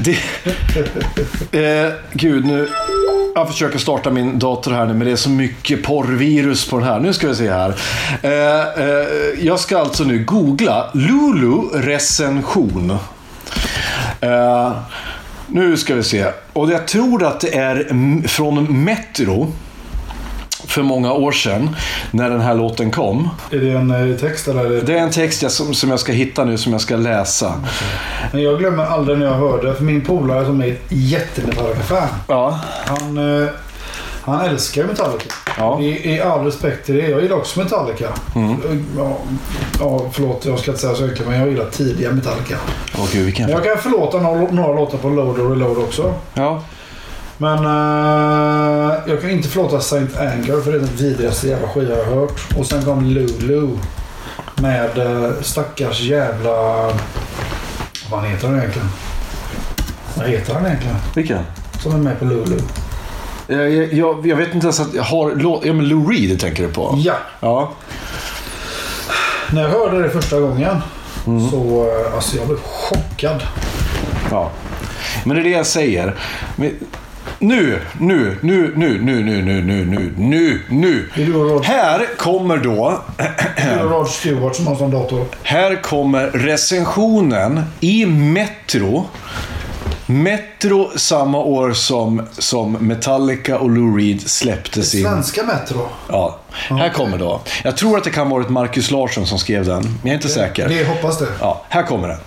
Det, eh, gud, nu... Jag försöker starta min dator här nu, men det är så mycket porrvirus på den här. Nu ska vi se här. Eh, eh, jag ska alltså nu googla Lulu recension. Eh, nu ska vi se. Och jag tror att det är från Metro. För många år sedan, när den här låten kom. Är det en eh, text eller? Det... Är en text jag, som, som jag ska hitta nu, som jag ska läsa. Men jag glömmer aldrig när jag hörde. För min polare som är ett jättemetallika-fan. Ja. Han, eh, Han älskar Metallica. Ja. I, I all respekt till det. Jag gillar också Metallica. Ja, ja, förlåt, jag ska inte säga så mycket, men jag gillar tidiga Metallica. Åh gud, vilken... Jag kan förlåta några, några låtar på Load och Reload också. Ja. Men eh, jag kan inte förlåta Saint Anger för det är den vidrigaste jävla skiva jag har hört. Och sen kom Lulu. Med uh, stackars jävla... Vad heter han egentligen? Vad heter han egentligen? Vilken? Som är med på Lulu. Jag, jag, jag, vet inte ens att jag har... Ja, men Lou Reed tänker du på? Ja. Ja. När jag hörde det första gången så eh, alltså jag blev chockad. Ja. Men det är det jag säger. Men, nu, nu, nu, nu, nu, nu, nu, nu, nu, nu, nu. Det Här kommer då... Rod Stewart som har sån dator. Här kommer recensionen i Metro. Metro samma år som, som Metallica och Lou Reed släppte sin... Svenska Metro. Ja, här kommer då. Jag tror att det kan ha varit Marcus Larsson som skrev den, men jag är inte säker. Det hoppas det. Ja, här kommer den.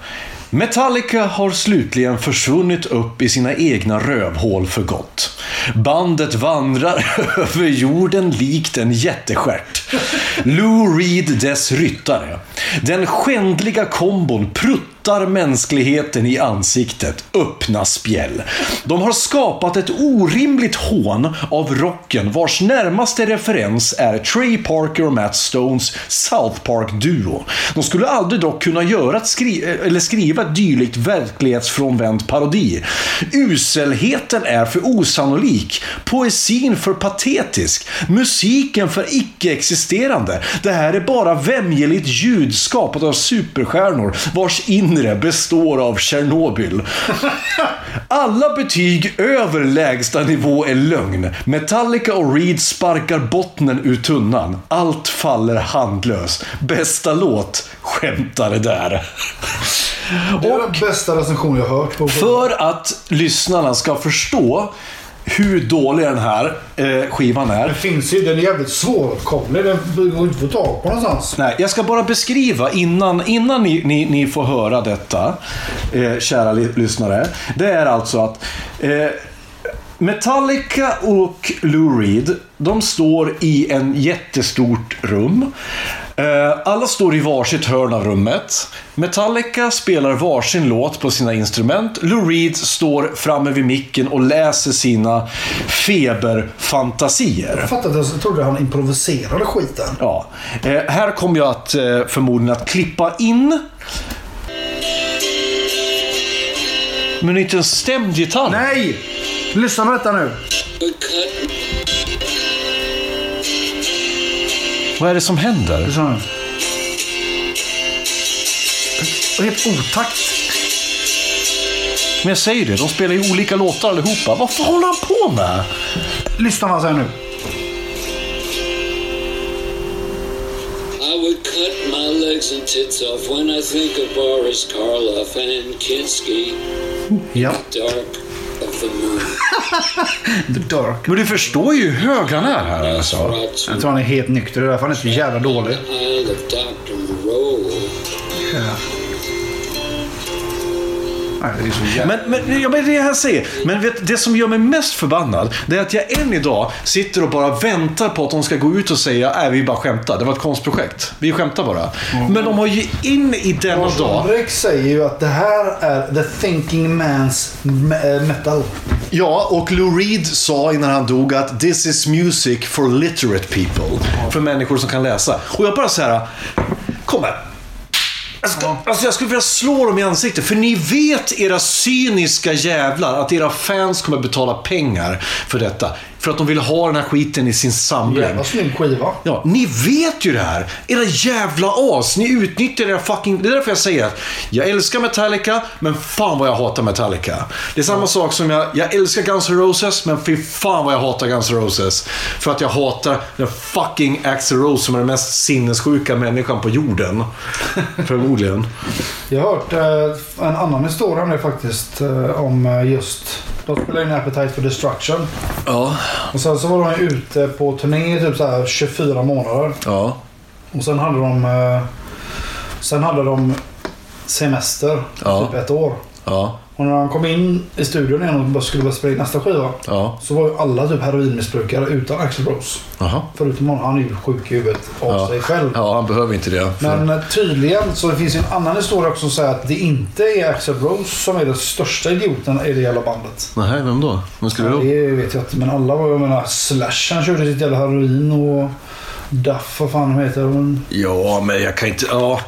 Metallica har slutligen försvunnit upp i sina egna rövhål för gott. Bandet vandrar över jorden likt en jättestjärt. Lou Reed dess ryttare. Den skändliga kombon pruttar mänskligheten i ansiktet. Öppna spjäll. De har skapat ett orimligt hån av rocken vars närmaste referens är Trey Parker och Matt Stones South Park-duo. De skulle aldrig dock kunna göra ett skri eller skriva ett dylikt verklighetsfrånvänt parodi. Uselheten är för osannolik, poesin för patetisk, musiken för icke-existerande. Det här är bara vämjeligt ljud skapat av superstjärnor vars inre består av Tjernobyl. Alla betyg över lägsta nivå är lögn. Metallica och Reed sparkar bottnen ur tunnan. Allt faller handlöst. Bästa låt? Skämtare där. Det är den bästa recension jag hört. På För att lyssnarna ska förstå hur dålig den här eh, skivan är. Den finns ju. Den är jävligt svåråtkomlig. Den går inte att få tag på någonstans. Nej, jag ska bara beskriva innan, innan ni, ni, ni får höra detta, eh, kära lyssnare. Det är alltså att eh, Metallica och Lou Reed, de står i en jättestort rum. Eh, Alla står i varsitt hörn av rummet. Metallica spelar varsin låt på sina instrument. Lou Reed står framme vid micken och läser sina feberfantasier. Jag fattar att jag trodde han improviserade skiten. Ja, eh, här kommer jag att eh, förmodligen att klippa in. Men inte en stämd gitarr. Nej! Lyssna på detta nu. Vad är det som händer? Det är helt otakt. Men jag säger det, de spelar ju olika låtar allihopa. Vad fan håller han på med? Lyssna vad han säger nu. I would cut my legs and tits off when I think of Boris Karloff and Kinski, Ja. dark the moon. The Dark. Men du förstår ju hur hög han är här alltså. Jag tror han är helt nykter. Det är därför han är så jävla dålig. Ja. Nej, det är så jävla... Men, men, ja, men det jag säger. Men vet, det som gör mig mest förbannad, det är att jag än idag sitter och bara väntar på att de ska gå ut och säga nej vi bara skämtar. Det var ett konstprojekt. Vi skämtar bara. Men de har ju in i denna Lars dag. Ulrik säger ju att det här är the thinking man's äh, metal. Ja, och Lou Reed sa innan han dog att this is music for literate people. För människor som kan läsa. Och jag bara så här, kom här. Jag, ska, alltså jag skulle vilja slå dem i ansiktet, för ni vet era cyniska jävlar att era fans kommer betala pengar för detta. För att de vill ha den här skiten i sin samling. Jävla snygg skiva. Ja, ni vet ju det här. Era jävla as. Ni utnyttjar era fucking... Det är därför jag säger att jag älskar Metallica, men fan vad jag hatar Metallica. Det är samma sak som jag... Jag älskar Guns N' Roses, men fy fan vad jag hatar Guns N' Roses. För att jag hatar den fucking Axl Rose som är den mest sinnessjuka människan på jorden. Förmodligen. Jag har hört eh, en annan historia om det faktiskt. Eh, om eh, just... De spelade in Appetite for Destruction. Ja. Och sen så var de ute på turné i typ så här 24 månader. Ja. Och sen hade de... Eh, sen hade de semester. Ja. Typ ett år. Ja. Och när han kom in i studion igen och bara skulle börja spela in nästa skiva. Ja. Så var ju alla typ heroinmissbrukare utan Axl Rose. Jaha. Förutom honom. Han är ju sjuk i huvudet av Ja. sig själv. Ja, han behöver inte det. För... Men eh, tydligen så det finns ju en annan historia också som säger att det inte är Axl Rose som är den största idioten i det jävla bandet. Nej, vem då? Vem skulle det vara? Det vet jag inte. Men alla var jag menar Slash han körde sitt jävla heroin och Duff vad fan heter. Men, Ja, men jag kan inte... Ja.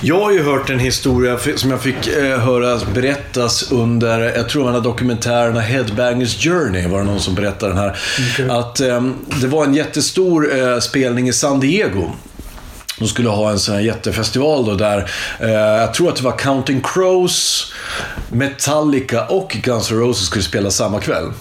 Jag har ju hört en historia som jag fick eh, höra berättas under, jag tror den här dokumentärerna Headbangers Journey, var det någon som berättade den här. Att eh, det var en jättestor eh, spelning i San Diego. De skulle ha en sån här jättefestival då där, eh, jag tror att det var Counting Crows, Metallica och Guns N' Roses skulle spela samma kväll.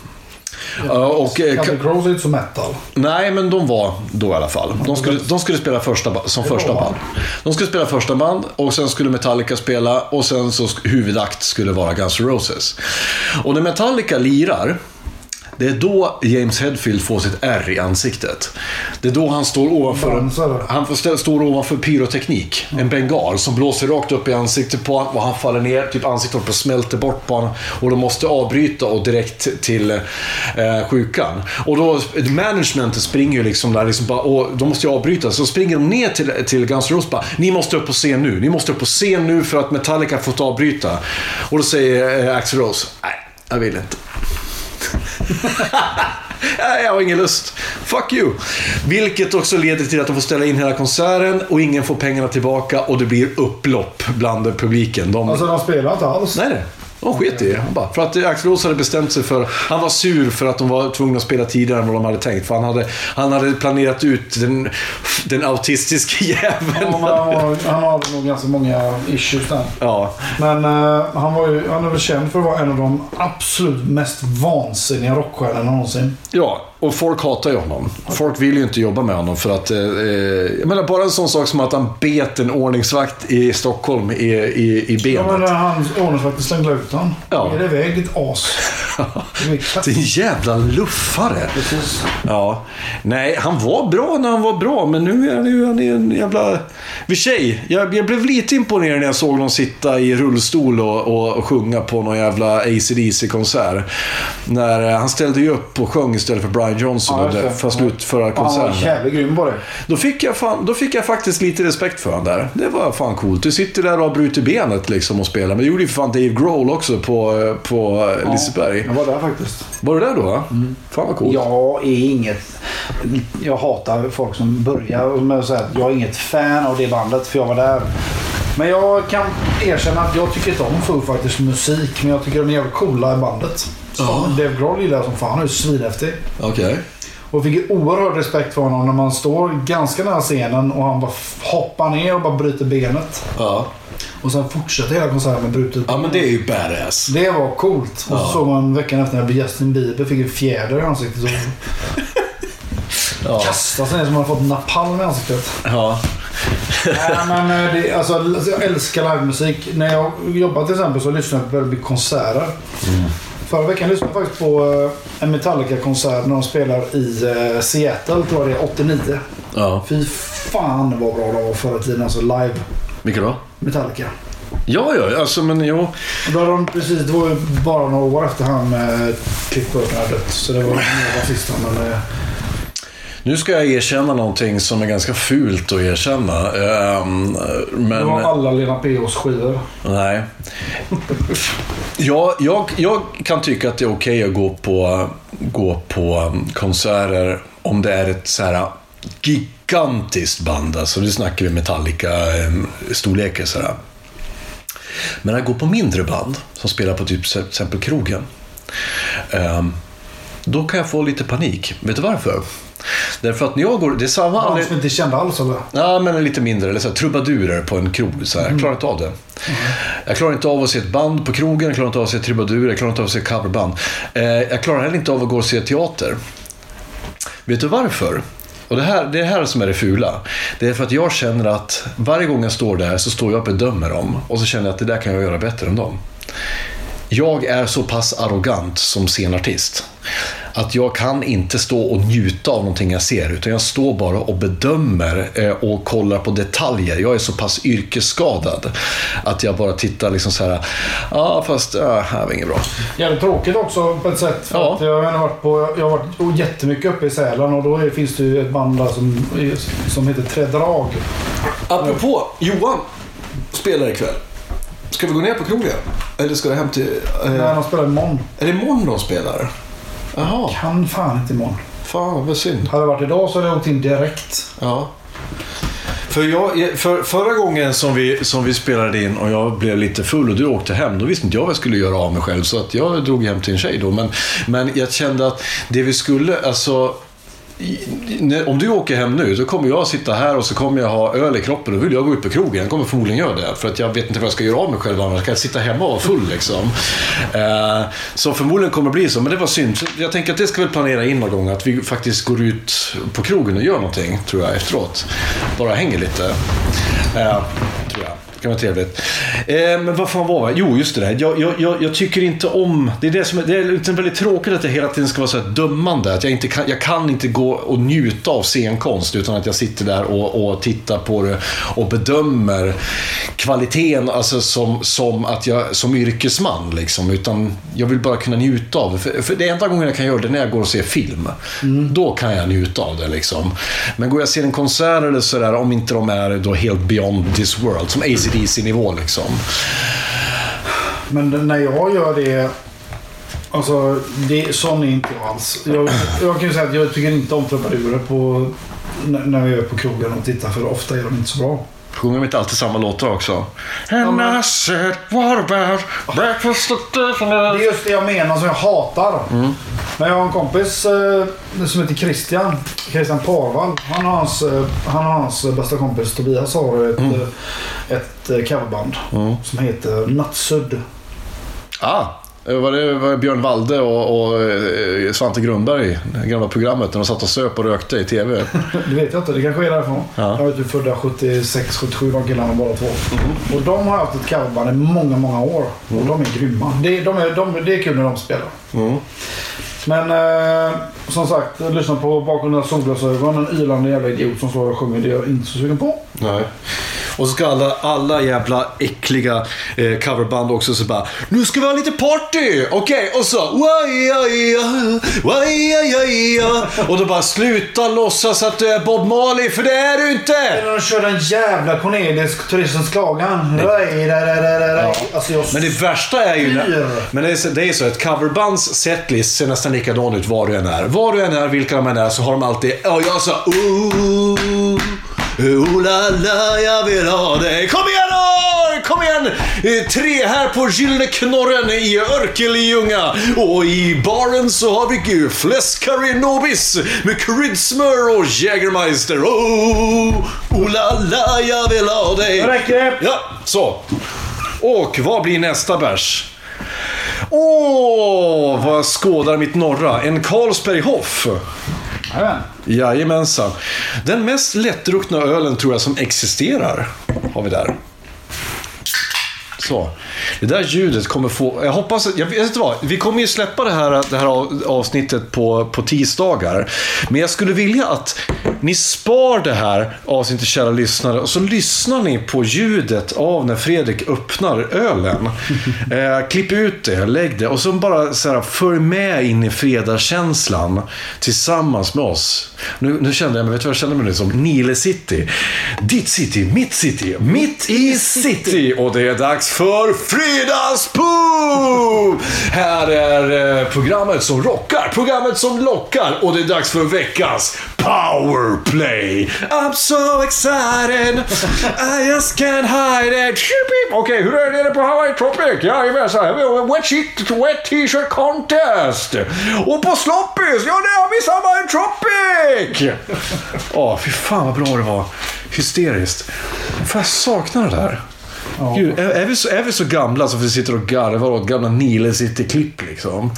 Ja, och, eh, Captain Crows är inte så metal. Nej, men de var då i alla fall. De skulle, de skulle spela första, som första band. De skulle spela första band och sen skulle Metallica spela och sen så huvudakt skulle vara Guns N' Roses. Och när Metallica lirar, det är då James Hetfield får sitt R i ansiktet. Det är då han står ovanför, han står ovanför pyroteknik. En bengal som blåser rakt upp i ansiktet på honom och han faller ner, typ ansiktet på smälter bort på honom. Och de måste avbryta och direkt till eh, sjukan. Och då, managementet springer ju liksom där, liksom bara, och de måste ju avbryta. Så springer de ner till, till Guns N' Roses bara, ni måste upp på scen nu. Ni måste upp på scen nu för att Metallica har fått avbryta. Och då säger eh, Axl Rose, nej, jag vill inte. Jag har ingen lust. Fuck you. Vilket också leder till att de får ställa in hela konserten och ingen får pengarna tillbaka och det blir upplopp bland publiken. De... Alltså de spelar inte alls. Nej, nej. De sket i det. Bara, för att Axl Rose hade bestämt sig för... Han var sur för att de var tvungna att spela tidigare än vad de hade tänkt. För han hade, han hade planerat ut den, den autistiska jäveln. Ja, han, var, han har nog ganska många issues där. Ja. Men eh, han, var ju, han är väl känd för att vara en av de absolut mest vansinniga rockstjärnorna någonsin. Ja, och folk hatar ju honom. Folk vill ju inte jobba med honom för att... Eh, eh, jag menar, bara en sån sak som att han bet en ordningsvakt i Stockholm i, i, i Ja, men benet. han ordningsvakten slängde ut honom. Ja. Är det iväg ditt as? Det är katt- Din jävla luffare. Precis. Ja. Nej, han var bra när han var bra, men nu är han ju han är en jävla... Vid tjej, jag, jag blev lite imponerad när jag såg någon sitta i rullstol och, och, och sjunga på någon jävla AC/DC-konsert. När eh, han ställde ju upp och sjöng istället för Brian Johnson Ja, det. för slutföra Han var konserten. jävligt grym på det. Då fick, jag fan, då fick jag faktiskt lite respekt för honom där. Det var fan coolt. Du sitter där och har brutit benet liksom och spelar. Men det gjorde ju för fan Dave Grohl också på, eh, på eh, Liseberg. Jag var där faktiskt. Var du där då? va? Fan vad coolt. Jag är inget... Jag hatar folk som börjar med att säga att jag är inget fan av det bandet för jag var där. Men jag kan erkänna att jag tycker inte om Foo Fighters musik. Men jag tycker de är jävligt coola i bandet. Så Dave Grohl gillar som fan. Han är ju svinhäftig. Okej. Och fick oerhörd respekt för honom när man står ganska nära scenen och han bara hoppar ner och bara bryter benet. Ja. Och sen fortsätter hela konserten med brutet ja, men det är ju badass. Det var coolt. Och så såg man veckan efter när Justin Bieber fick en fjäder i ansiktet. Och Ja. kastade sig ner som han fått napalm i ansiktet. ja. Nej, men eh, det, alltså, alltså, jag älskar livemusik. När jag jobbar till exempel så lyssnar jag på väldigt mycket konserter. Förra veckan lyssnade jag faktiskt på eh, en Metallica-konsert när de spelar i eh, Seattle, tror jag det är, 89. ja. Fy fan vad bra de var förr i tiden, alltså live. Vilka då? Metallica. Ja, ja, alltså men jo. Då de precis, det var ju bara några år efter han eh, Cliff Burton hade dött. Så det var nya basisten. Men, eh, Nu ska jag erkänna någonting som är ganska fult att erkänna. Ehm, men... det var alla Lena P.H.s skivor. Nej. Jag, jag, jag kan tycka att det är okej att gå på, gå på um, konserter om det är ett så här gigantiskt band. Alltså, nu snackar vi Metallica-storlekar. Um, Men att gå på mindre band som spelar på typ till exempel krogen. Um, då kan jag få lite panik. Vet du varför? Därför att när jag går... Det är samma anledning... som inte kände alls eller? Ja, men lite mindre. Eller så här, trubadurer på en krog. Så här. Jag klarar inte av det. Jag klarar inte av att se ett band på krogen, jag klarar inte av att se trubadurer, jag klarar inte av att se coverband. Eh, jag klarar heller inte av att gå och se teater. Vet du varför? Och det, här, det är det här som är det fula. Det är för att jag känner att varje gång jag står där så står jag och bedömer dem. Och så känner jag att det där kan jag göra bättre än dem. Jag är så pass arrogant som scenartist. Att jag kan inte stå och njuta av någonting jag ser, utan jag står bara och bedömer eh, och kollar på detaljer. Jag är så pass yrkesskadad att jag bara tittar liksom så här, ja fast ja, här var inget bra. Jävligt tråkigt också på ett sätt. För Ja. att jag, har varit på, jag har varit jättemycket uppe i Sälen och då är, finns det ju ett band där som, som heter Trädrag. Apropå, Johan spelar ikväll. Ska vi gå ner på krogen? Eller ska du hem till... När de spelar imorgon. Är det imorgon de spelar? Jaha, Kan fan inte imorgon. fan vad synd. Hade det varit idag så hade jag åkt in direkt. Ja. För, jag, för förra gången som vi, som vi spelade in och jag blev lite full och du åkte hem, då visste inte jag vad jag skulle göra av mig själv. Så att jag drog hem till en tjej då. Men, men jag kände att det vi skulle, alltså... Om du åker hem nu, så kommer jag sitta här och så kommer jag ha öl i kroppen. Då vill jag gå ut på krogen. Jag kommer förmodligen göra det. För att jag vet inte vad jag ska göra av mig själv annars. Kan jag sitta hemma och vara full liksom? Eh, så förmodligen kommer det bli så. Men det var synd. Så Jag tänker att det ska vi planera in någon gång. Att vi faktiskt går ut på krogen och gör någonting, tror jag, efteråt. Bara hänger lite. Eh, tror jag. Det kan vara trevligt. Eh, men vad fan var det? Jo, just det där. Jag, jag, jag, jag tycker inte om... Det är, det som är, det är liksom väldigt tråkigt att det hela tiden ska vara så här dömande. Att jag, inte kan, jag kan inte gå och njuta av scenkonst utan att jag sitter där och, och tittar på det och bedömer kvaliteten alltså som, som, att jag, som yrkesman. Liksom. Utan jag vill bara kunna njuta av det. För, för det enda gången jag kan göra det är när jag går och ser film. Då kan jag njuta av det. Liksom. Men går jag och ser en konsert eller sådär, om inte de är då helt beyond this world, som ACDC-nivå liksom. Men när jag gör det... Alltså, det, sån är inte jag alls. Jag, jag kan ju säga att jag tycker inte om trubadurer på, när, jag är på krogen och tittar för ofta är de inte så bra. Sjunger de inte alltid samma låtar också? And I said, what about breakfast at Det är just det jag menar som jag hatar. Men jag har en kompis eh, som heter Christian. Christian Parvall. Han och hans, eh, han och hans bästa kompis Tobias har ett, eh, ett eh, coverband. Som heter Nattsudd. Ah, var det, var Björn Walde och, och eh, Svante Grundberg, det gamla programmet, när de satt och söp och rökte i TV? Det vet jag inte. Det kanske är därifrån. Ja. Jag är typ födda 76, 77 de killarna båda två. Och de har haft ett coverband i många, många år. Och de är grymma. Det, de är, de, det är kul när de spelar. Men eh, som sagt, jag lyssnar på bakom dina solglasögon. En ylande jävla idiot som står och sjunger. Det är jag inte så sugen på. Nej. Och så ska alla, alla jävla äckliga eh, coverband också så bara Nu ska vi ha lite party! Okej, och så. Och då bara sluta låtsas att du är Bob Marley, för det är du inte! När de kör den jävla Cornelis turistens klagan. Där. Alltså jag... Men det värsta är ju... Fyr. Men det är, så, det är så att coverbands setlist ser nästan likadan ut var du än är. Var du än är, vilka de än är, så har de alltid... Ja, jag sa... Ooh, ooh la la, jag vill ha dig. Kom igen då! Kom igen! Tre här på Gyllene Knorren i Örkelljunga. Och i baren så har vi ju fläskcurry nobis med kryddsmör och Jägermeister. Oh, ooh la la, jag vill ha dig. Nu räcker det. Ja, så. Och vad blir nästa bärs? Åh, vad jag skådar mitt norra. En Carlsberg Hoff. Jajamän. Jajamensan. Den mest lättdruckna ölen tror jag som existerar. Har vi där. Så. Det där ljudet kommer få... Jag hoppas... att- Jag vet inte vad. Vi kommer ju släppa det här, det här av- avsnittet på, på tisdagar. Men jag skulle vilja att ni spar det här avsnittet, kära lyssnare. Och så lyssnar ni på ljudet av när Fredrik öppnar ölen. eh, klipp ut det, lägg det. Och så bara så här, följ med in i fredagskänslan tillsammans med oss. Nu, nu kände jag mig, vet du vad jag kände mig nu som? Nile City. Ditt city, mitt city, mitt i city. Och det är dags för Fredagspool! Här är eh, programmet som rockar, programmet som lockar. Och det är dags för veckans powerplay. I'm so excited, I just can't hide it. Okej, hur är det nere på Hawaii Tropic? Jajamensan, vi har wet, shit, wet t-shirt contest. Och på Sloppis, ja det har vi samma Tropic! Åh, fy fan vad bra det var. Hysteriskt. Fan, jag saknar det där. Gud, är, är, vi så, är vi så gamla så vi sitter och garvar åt gamla Nile City-klipp liksom?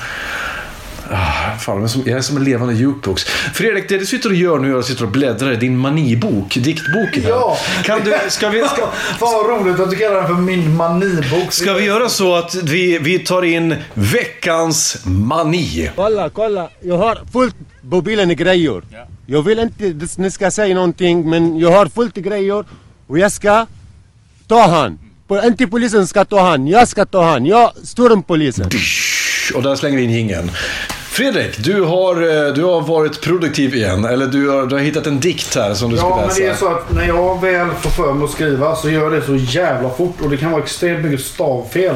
Ah. fan, jag är som- som en levande jukebox. Fredrik, det du sitter och gör nu är att sitter och bläddrar i din manibok, diktboken. här. Ja. Kan du, ska, vi, ska, Fan vad roligt att du kallar den för min manibok. ska vi göra så att vi, vi tar in veckans mani? Kolla, kolla. Jag har fullt på bilen grejer. Jag vill inte att ni ska säga någonting men jag har fullt grejer och jag ska ta han. Po- Inte polisen ska ta han, jag ska ta han. Jag står polisen. Och där slänger vi in jingeln. Fredrik, du har, eh, du har varit produktiv igen. Eller du har, du har hittat en dikt här som du ska Ja, men läsa. det är så att när jag väl får för mig att skriva så gör jag det så jävla fort och det kan vara extremt mycket stavfel.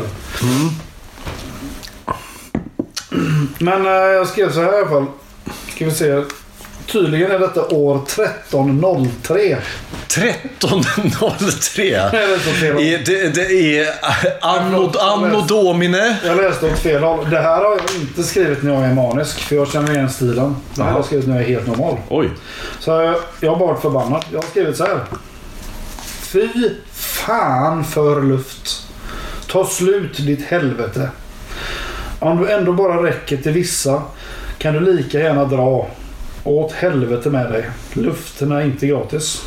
Men eh, jag skrev så här i alla fall. Ska vi se. Tydligen är detta år 1303. 13.03. är det så fel. I- Det, det är anno, anno Domine. Jag läste åt fel håll. Det här har jag inte skrivit när jag är manisk. För jag känner igen stilen. Det här har jag skrivit när jag är helt normal. Oj. Så jag, jag har bara varit förbannad. Jag har skrivit så här. Fy fan för luft. Ta slut ditt helvete. Om du ändå bara räcker till vissa kan du lika gärna dra. Åt helvete med dig. Luften är inte gratis.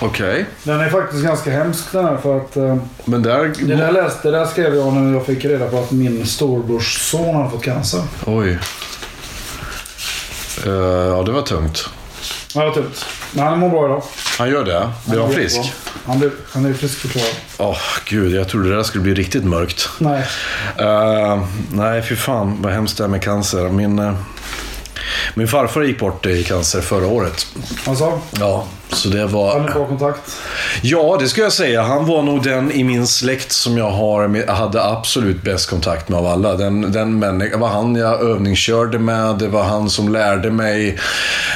Okej. Den är faktiskt ganska hemsk den här för att eh, Men där... det, där läste, det där skrev jag när jag fick reda på att min storbrors son hade fått cancer. Oj. Eh, ja, det var tungt. Ja, det var tungt. Men han mår bra idag. Han gör det? Blir han mår frisk? bra. Han, blev, han är friskförklarad. Åh, gud. Jag trodde det där skulle bli riktigt mörkt. Nej. Eh, nej, fy fan vad hemskt det är med cancer. Min, eh, min farfar gick bort i cancer förra året. Alltså, Ja, så det har ni var... bra kontakt? Ja, det ska jag säga. Han var nog den i min släkt som jag har, hade absolut bäst kontakt med av alla. Den, den människa, var han jag övningskörde med, det var han som lärde mig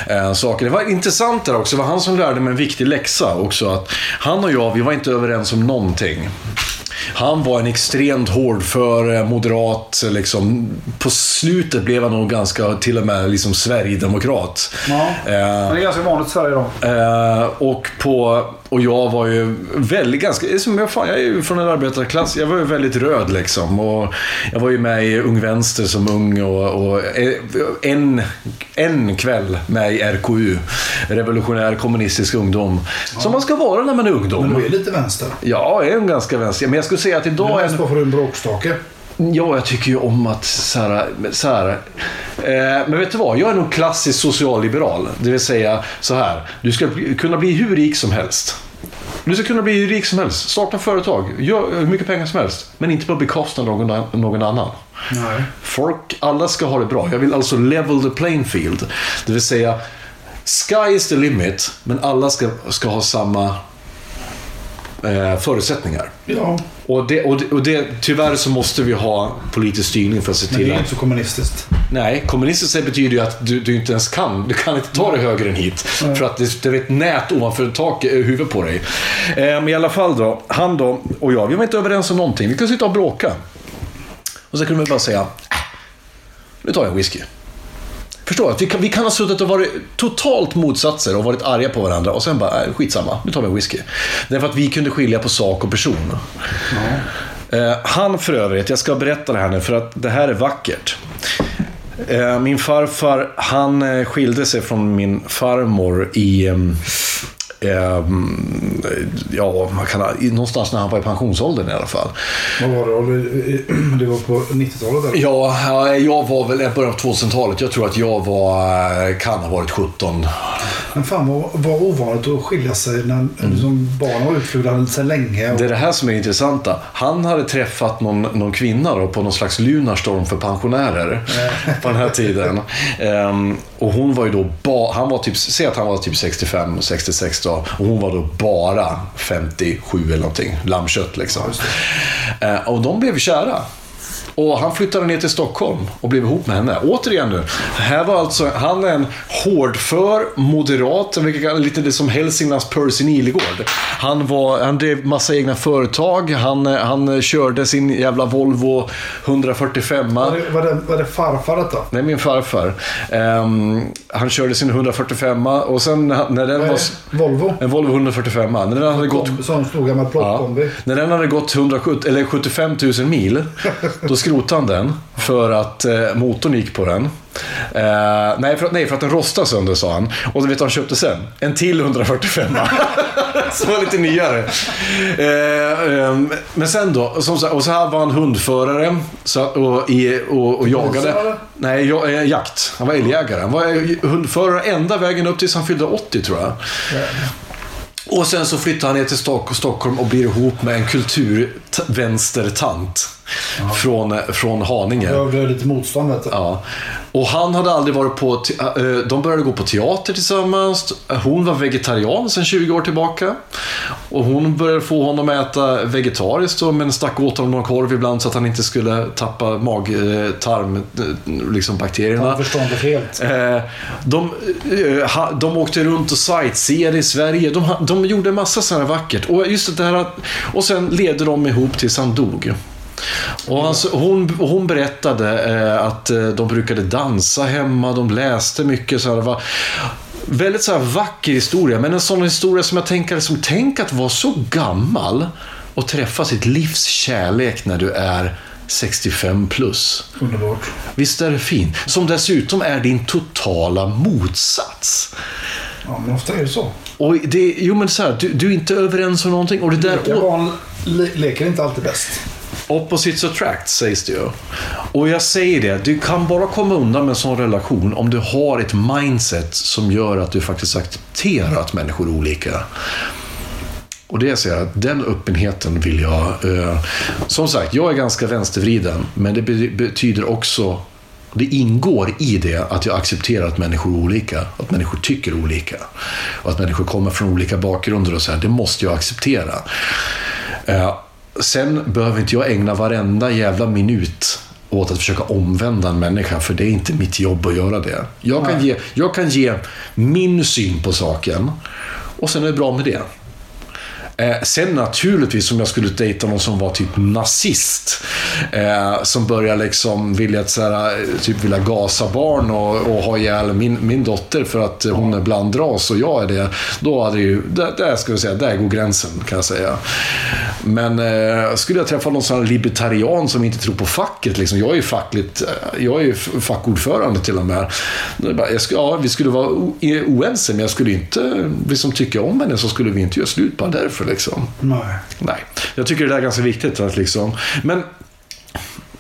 eh, saker. Det var intressant där också, det var han som lärde mig en viktig läxa också. Att han och jag, vi var inte överens om någonting. Han var en extremt hårdför, eh, moderat, liksom. På slutet blev han nog ganska, till och med, liksom Sverigedemokrat. Ja. Eh, Det är ganska vanligt i Sverige idag. Eh, och, på, och jag var ju väldigt, ganska, som jag, fan, jag är ju från en arbetarklass, jag var ju väldigt röd liksom. Och jag var ju med i Ung Vänster som ung och, och eh, en, en kväll med i RKU, Revolutionär Kommunistisk Ungdom. Som man ska vara när man är Men ungdom. du är lite vänster. Ja, jag är en ganska vänster. Men jag skulle säga att Du idag är är... mest bara för en bråkstake. Ja, jag tycker ju om att så här, så här, eh, Men vet du vad? Jag är nog klassisk socialliberal. Det vill säga så här. Du ska kunna bli hur rik som helst. Du ska kunna bli hur rik som helst. Starta företag. Gör hur mycket pengar som helst. Men inte på bekostnad av någon, någon annan. Nej. Folk, alla ska ha det bra. Jag vill alltså level the playing field. Det vill säga, sky is the limit, men alla ska, ska ha samma förutsättningar. Ja, Och, det, och, det, och det, tyvärr så måste vi ha politisk styrning för att se men det till är att... inte så kommunistiskt. Nej, kommunistiskt betyder ju att du, du inte ens kan. Du kan inte ta dig högre än hit. För att det, det är ett nät ovanför tak, eh, huvudet på dig. Eh, men i alla fall då, han då och jag, vi var inte överens om någonting. Vi kunde sitta och bråka. Och så kunde vi bara säga, äh, nu tar jag whisky. Förstår? Att Vi kan, vi kan ha suttit och varit totalt motsatser och varit arga på varandra och sen bara, äh, skitsamma, nu tar vi en whisky. Därför att vi kunde skilja på sak och person. Eh, han för övrigt, jag ska berätta det här nu för att det här är vackert. Eh, min farfar, han eh, skilde sig från min farmor i... ehm, ja, man kan, någonstans när han var i pensionsåldern i alla fall. Vad var det? Det? Var på 90-talet eller? Ja, ja, jag var väl i början av 2000-talet. Jag tror att jag var, eh, kan ha varit 17. Men fan vad, vad ovanligt att skilja sig när liksom, barn var utflugna sedan länge. Och, Det är det här som är intressanta. Han hade träffat någon, någon kvinna då, på någon slags lunarstorm för pensionärer på den här tiden. Ehm, och hon var ju då ba, han var typ, säg att han var typ 65, 66 då. Och hon var då bara 57 eller någonting. Lammkött liksom. Ehm, och de blev kära. Och han flyttade ner till Stockholm och blev ihop med henne. Återigen nu. Här var alltså, han är en hårdför, moderat, lite det som Hälsinglands Percy Nilegård. Han, var, han drev massa egna företag. Han, han körde sin jävla Volvo 145. var, det, var, det, var det farfar detta? Nej, min farfar. Ehm, han körde sin 145 och sen när den är var... Volvo? En Volvo 145. När den hade gått sån stor gammal Ja. plåtkombi. När den hade gått 170, eller 75 000 mil, då, ska skrotade den för att eh, motorn gick på den. Eh, nej, för att, nej, för att den rostade sönder sa han. Och du vet vad han köpte sen? En till 145 Som var lite nyare. Eh, eh, men sen då, som, och så här var han hundförare så, och, i, och, och jagade. Nej, jag, eh, jakt. Han var älgjägare. Han var hundförare ända vägen upp tills han fyllde 80 tror jag. Och sen så flyttar han ner till Stock- Stockholm och blir ihop med en kulturvänstertant. Från, eh, från Haninge. Jag gjorde lite motstånd vet du. Ja. Och han hade aldrig varit på... eh, De började gå på teater tillsammans. Hon var vegetarian sedan 20 år tillbaka. Och hon började få honom att äta vegetariskt men stack åt honom någon korv ibland så att han inte skulle tappa mag-tarm, liksom bakterierna. Han förstår helt. Eh, De, eh, de åkte runt och sightseeade i Sverige. De, de gjorde massa sådana vackert. Och, just det här, att- och sen levde de ihop tills han dog. Och han, hon, hon berättade eh, att eh, de brukade dansa hemma, de läste mycket. Så här, det var väldigt så här vacker historia, men en sån historia som jag tänker, liksom, tänk att vara så gammal och träffa sitt livs kärlek när du är 65 plus. Underbart. Visst är det fint? Som dessutom är din totala motsats. Ja, men ofta är det så. Och det, jo men så här, du, du är inte överens om någonting. Och det där, Leka barn le- leker inte alltid bäst opposites attract sägs det ju. Och jag säger det, du kan bara komma undan med en sån relation om du har ett mindset som gör att du faktiskt accepterar att människor är olika. Och det säger jag, den öppenheten vill jag... Eh, som sagt, jag är ganska vänstervriden, men det betyder också det ingår i det att jag accepterar att människor är olika, att människor tycker olika och att människor kommer från olika bakgrunder och så här. Det måste jag acceptera. Eh, sen behöver inte jag ägna varenda jävla minut åt att försöka omvända en människa, för det är inte mitt jobb att göra det. Jag kan, ge, jag kan ge min syn på saken och sen är det bra med det. Eh, sen naturligtvis om jag skulle dejta någon som var typ nazist. Eh, som börjar liksom vilja, så här, eh, typ vilja gasa barn och, och ha ihjäl min, min dotter för att eh, hon är blandras och jag är det. Då hade ju, där, där ska jag säga, där går gränsen kan jag säga. Men eh, skulle jag träffa någon sån här libertarian som inte tror på facket, liksom, jag är ju fackligt, eh, jag är ju fackordförande till och med. Jag skulle, ja, vi skulle vara oense, men jag skulle inte liksom, tycka om henne så skulle vi inte göra slut bara därför. Liksom. Nej. Nej, jag tycker det där är ganska viktigt. Att liksom, men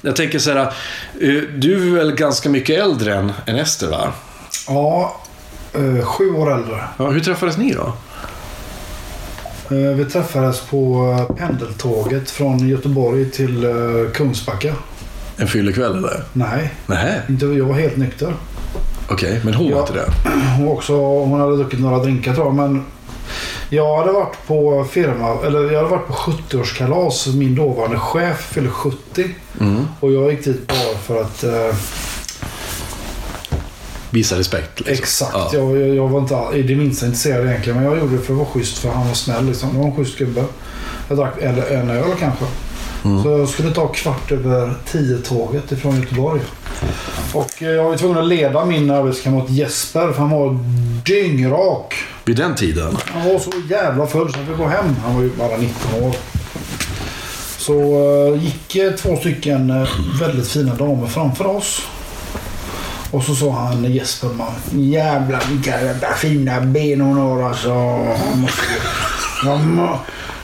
jag tänker så här, eh, du är väl ganska mycket äldre än, än Ester va? Ja, eh, sju år äldre. Ja, hur träffades ni då? Eh, vi träffades på pendeltåget från Göteborg till Kungsbacka. En fyllekväll eller? Nej, Nej, inte, jag var helt nykter. okej, men hon var inte det? Hon, också, hon hade druckit några drinkar tror jag. Men jag hade varit på firma, eller jag hade varit på 70-årskalas. Min dåvarande chef fyllde 70. Och jag gick dit bara för att... Eh, Visa respekt. Liksom. exakt. Ja. Jag, jag, jag var inte i det minsta intresserad egentligen. Men jag gjorde det för att vara schysst för han var snäll. Liksom. Det var en schysst gubbe. Jag drack en öl kanske. Så jag skulle ta kvart över tio tåget ifrån Göteborg. Och eh, jag var tvungen att leda min arbetskamrat Jesper för han var dyngrak. Vid den tiden? Han var så jävla full så han fick gå hem. Han var ju bara 19 år. Så uh, gick eh, två stycken eh, väldigt fina damer framför oss. Och så sa han Jesper man. Jävlar vilka jävla fina ben hon har alltså. Jag, må,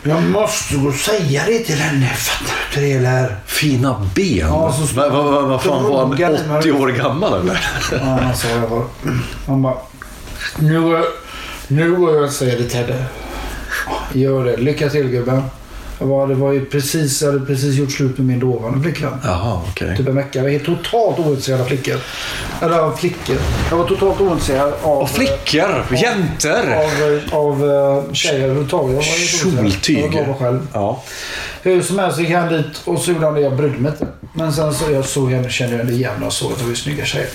jag måste gå och säga det till henne. Fattar du inte det eller? Fina ben? Ja, så- Vad va, va, vad fan var han? mig. 80 år gammal eller? Ja, han sa jag var. Han bara. Nu, går jag- nu går jag och säger det till henne. Gör det. Lycka till gubben. Jag var, det var ju precis, jag hade precis gjort slut med min dåvarande flickvän. Jaha, okej. Typ en vecka. Jag var helt totalt ointresserad av flickor. Eller av flickor. Jag var totalt ointresserad av... Och flickor! Jäntor! Av, av eh, tjejer överhuvudtaget. Kjoltyg. Jag var själv. Ja. Hur som helst gick han dit och så gjorde han det. Jag brydde mig inte. Men sen så jag såg henne, kände jag igen och såg att det var snygga tjejer.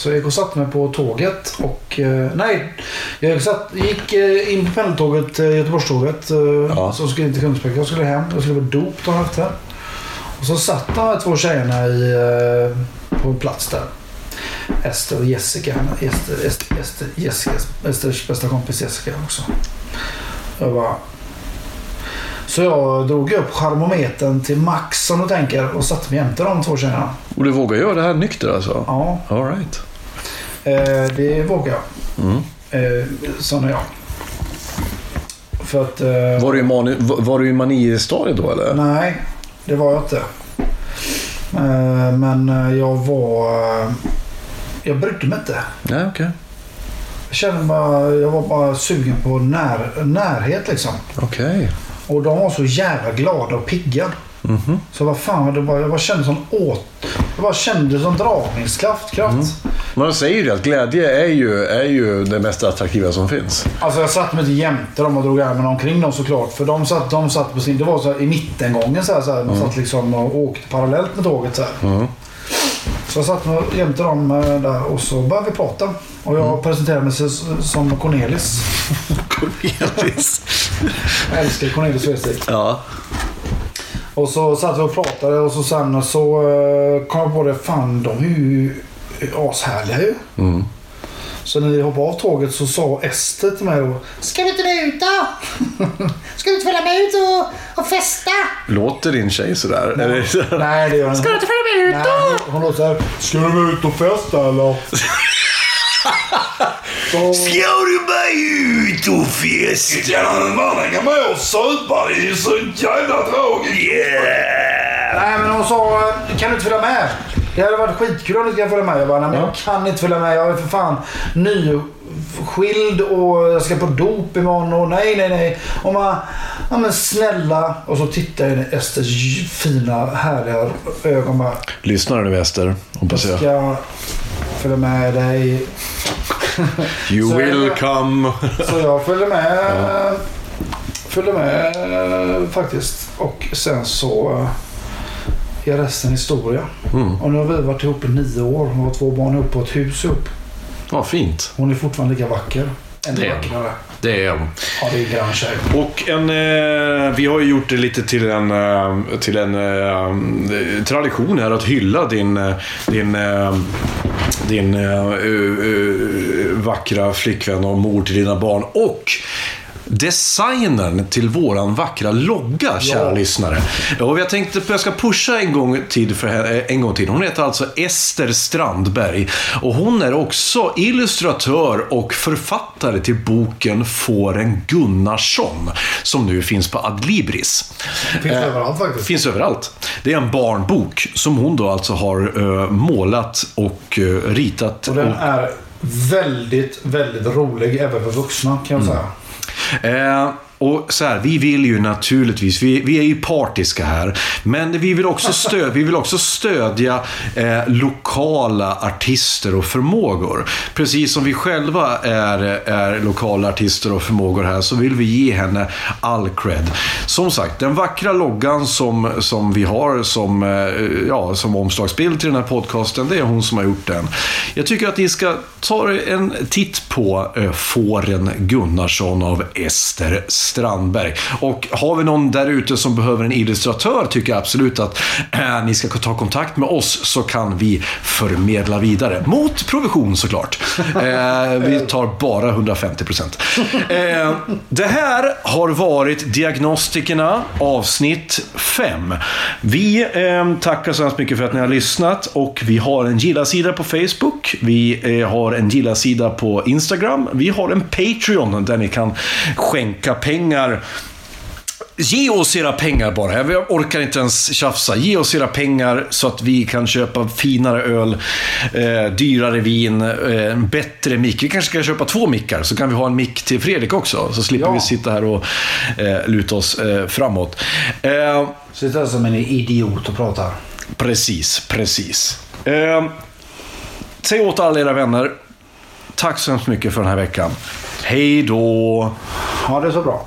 Så jag gick och satte mig på tåget och... Eh, nej, jag satt, gick eh, in på pendeltåget, eh, Göteborgståget. Ja. Som skulle till Kungsbacka. Jag skulle hem. Jag skulle på dop dagen efter. Och så satt de här två tjejerna i, på en plats där. Ester och Jessica. Ester, Ester, Ester, Jessica, Esters bästa kompis Jessica också. Jag bara... Så jag drog upp charmometern till max som du tänker och satte mig jämte de två tjejerna. Och du vågar göra det här nykter alltså? Ja, All right. Eh, det vågar jag. Mm. Eh, sån är jag. För att... Eh, Var du i, mani, var du i manistadiet då eller? Nej, det var jag inte. Eh, men eh, jag var... eh, Jag brydde mig inte. Nej, okej. Jag kände bara, jag var bara sugen på när, närhet liksom. Okej. Och de var så jävla glada och pigga. Mhm. Så vad fan, det bara, jag bara kände som åt... Jag bara kände som dragningskraft. Kraft. Man säger ju det att glädje är ju, är ju det mest attraktiva som finns. Alltså jag satt mig inte jämte dem och drog armen omkring dem såklart. För de satt, de satt på sin... Det var så här, i mittengången så här. Så här man satt liksom och åkte parallellt med tåget så här. Så jag satt mig jämte dem eh, där och så började vi prata. Och jag presenterade mig som Cornelis. Cornelis. Jag älskar Cornelis Vreeswijk. ja. Och så satt vi och pratade och så sen så eh, kom jag på det. Fan, de är ju ashärliga ju. Mm. Så när vi hoppade av tåget så sa Ester till mig då. Ska vi inte ut då? Ska vi inte följa med ut och, och festa? Låter din tjej sådär? Eller? Nej, det gör hon inte. Ska du inte följa med ut då? Nej, hon låter såhär. Ska du ut och festa eller? Ska du bara ut och festa? man hänga med och supa. Det är ju så jävla tråkigt. Nej, men hon sa. Kan du inte följa med? Det hade varit skitkul om du ska följa med. Jag bara, nej, men jag kan inte följa med. Jag är för fan nyskild och jag ska på dop imorgon och nej, nej, nej. Och man, ja men snälla. Och så tittar jag in i Esters fina, härliga ögon bara. Lyssnar du nu Ester? Hoppas jag. ska följa med dig. You Så will jag- come. Så jag följde med. Följde med faktiskt. Och sen så eh, är resten historia. Mm. Och nu har vi varit ihop i nio år och har två barn ihop på ett hus ihop. Ja, fint. Hon är fortfarande lika vacker. Ännu Det är. Det är hon. Ja, det är en. Och en, eh, vi har ju gjort det lite till en, eh, till en eh, tradition här att hylla din, eh, din, eh, din eh, vackra flickvän och mor till dina barn. Och designern till våran vackra logga, kära lyssnare. Och jag tänkte att jag ska pusha en gång, till för eh, en gång till. Hon heter alltså Ester Strandberg. Och hon är också illustratör och författare till boken Fåren Gunnarsson. Som nu finns på Adlibris. Finns Eh, överallt faktiskt. Finns överallt. Det är en barnbok som hon då alltså har eh, målat och eh, ritat. Och den är väldigt, väldigt rolig även för vuxna kan jag säga. Eh, och så här, vi vill ju naturligtvis, vi, vi är ju partiska här, men vi vill också, stöd, vi vill också stödja eh, lokala artister och förmågor. Precis som vi själva är, är lokala artister och förmågor här så vill vi ge henne all cred. Som sagt, den vackra loggan som, som vi har som, eh, ja, som omslagsbild till den här podcasten, det är hon som har gjort den. Jag tycker att ni ska ta en titt på eh, Fåren Gunnarsson av Ester Strandberg. Och har vi någon där ute som behöver en illustratör tycker jag absolut att eh, ni ska ta kontakt med oss så kan vi förmedla vidare. Mot provision såklart. Eh, vi tar bara 150 procent. Eh, det här har varit Diagnostikerna avsnitt 5. Vi eh, tackar så hemskt mycket för att ni har lyssnat och vi har en gilla-sida på Facebook. Vi har en gilla-sida på Instagram. Vi har en Patreon där ni kan skänka pengar Ge oss era pengar bara. Jag orkar inte ens tjafsa. Ge oss era pengar så att vi kan köpa finare öl, eh, dyrare vin, eh, bättre mick. Vi kanske ska köpa två mickar så kan vi ha en mick till Fredrik också. Så slipper Ja. vi sitta här och eh, luta oss eh, framåt. Eh, Sitter som en idiot och pratar. precis, precis. Eh, säg åt alla era vänner. Tack så hemskt mycket för den här veckan. Hej då! Ja, det så bra.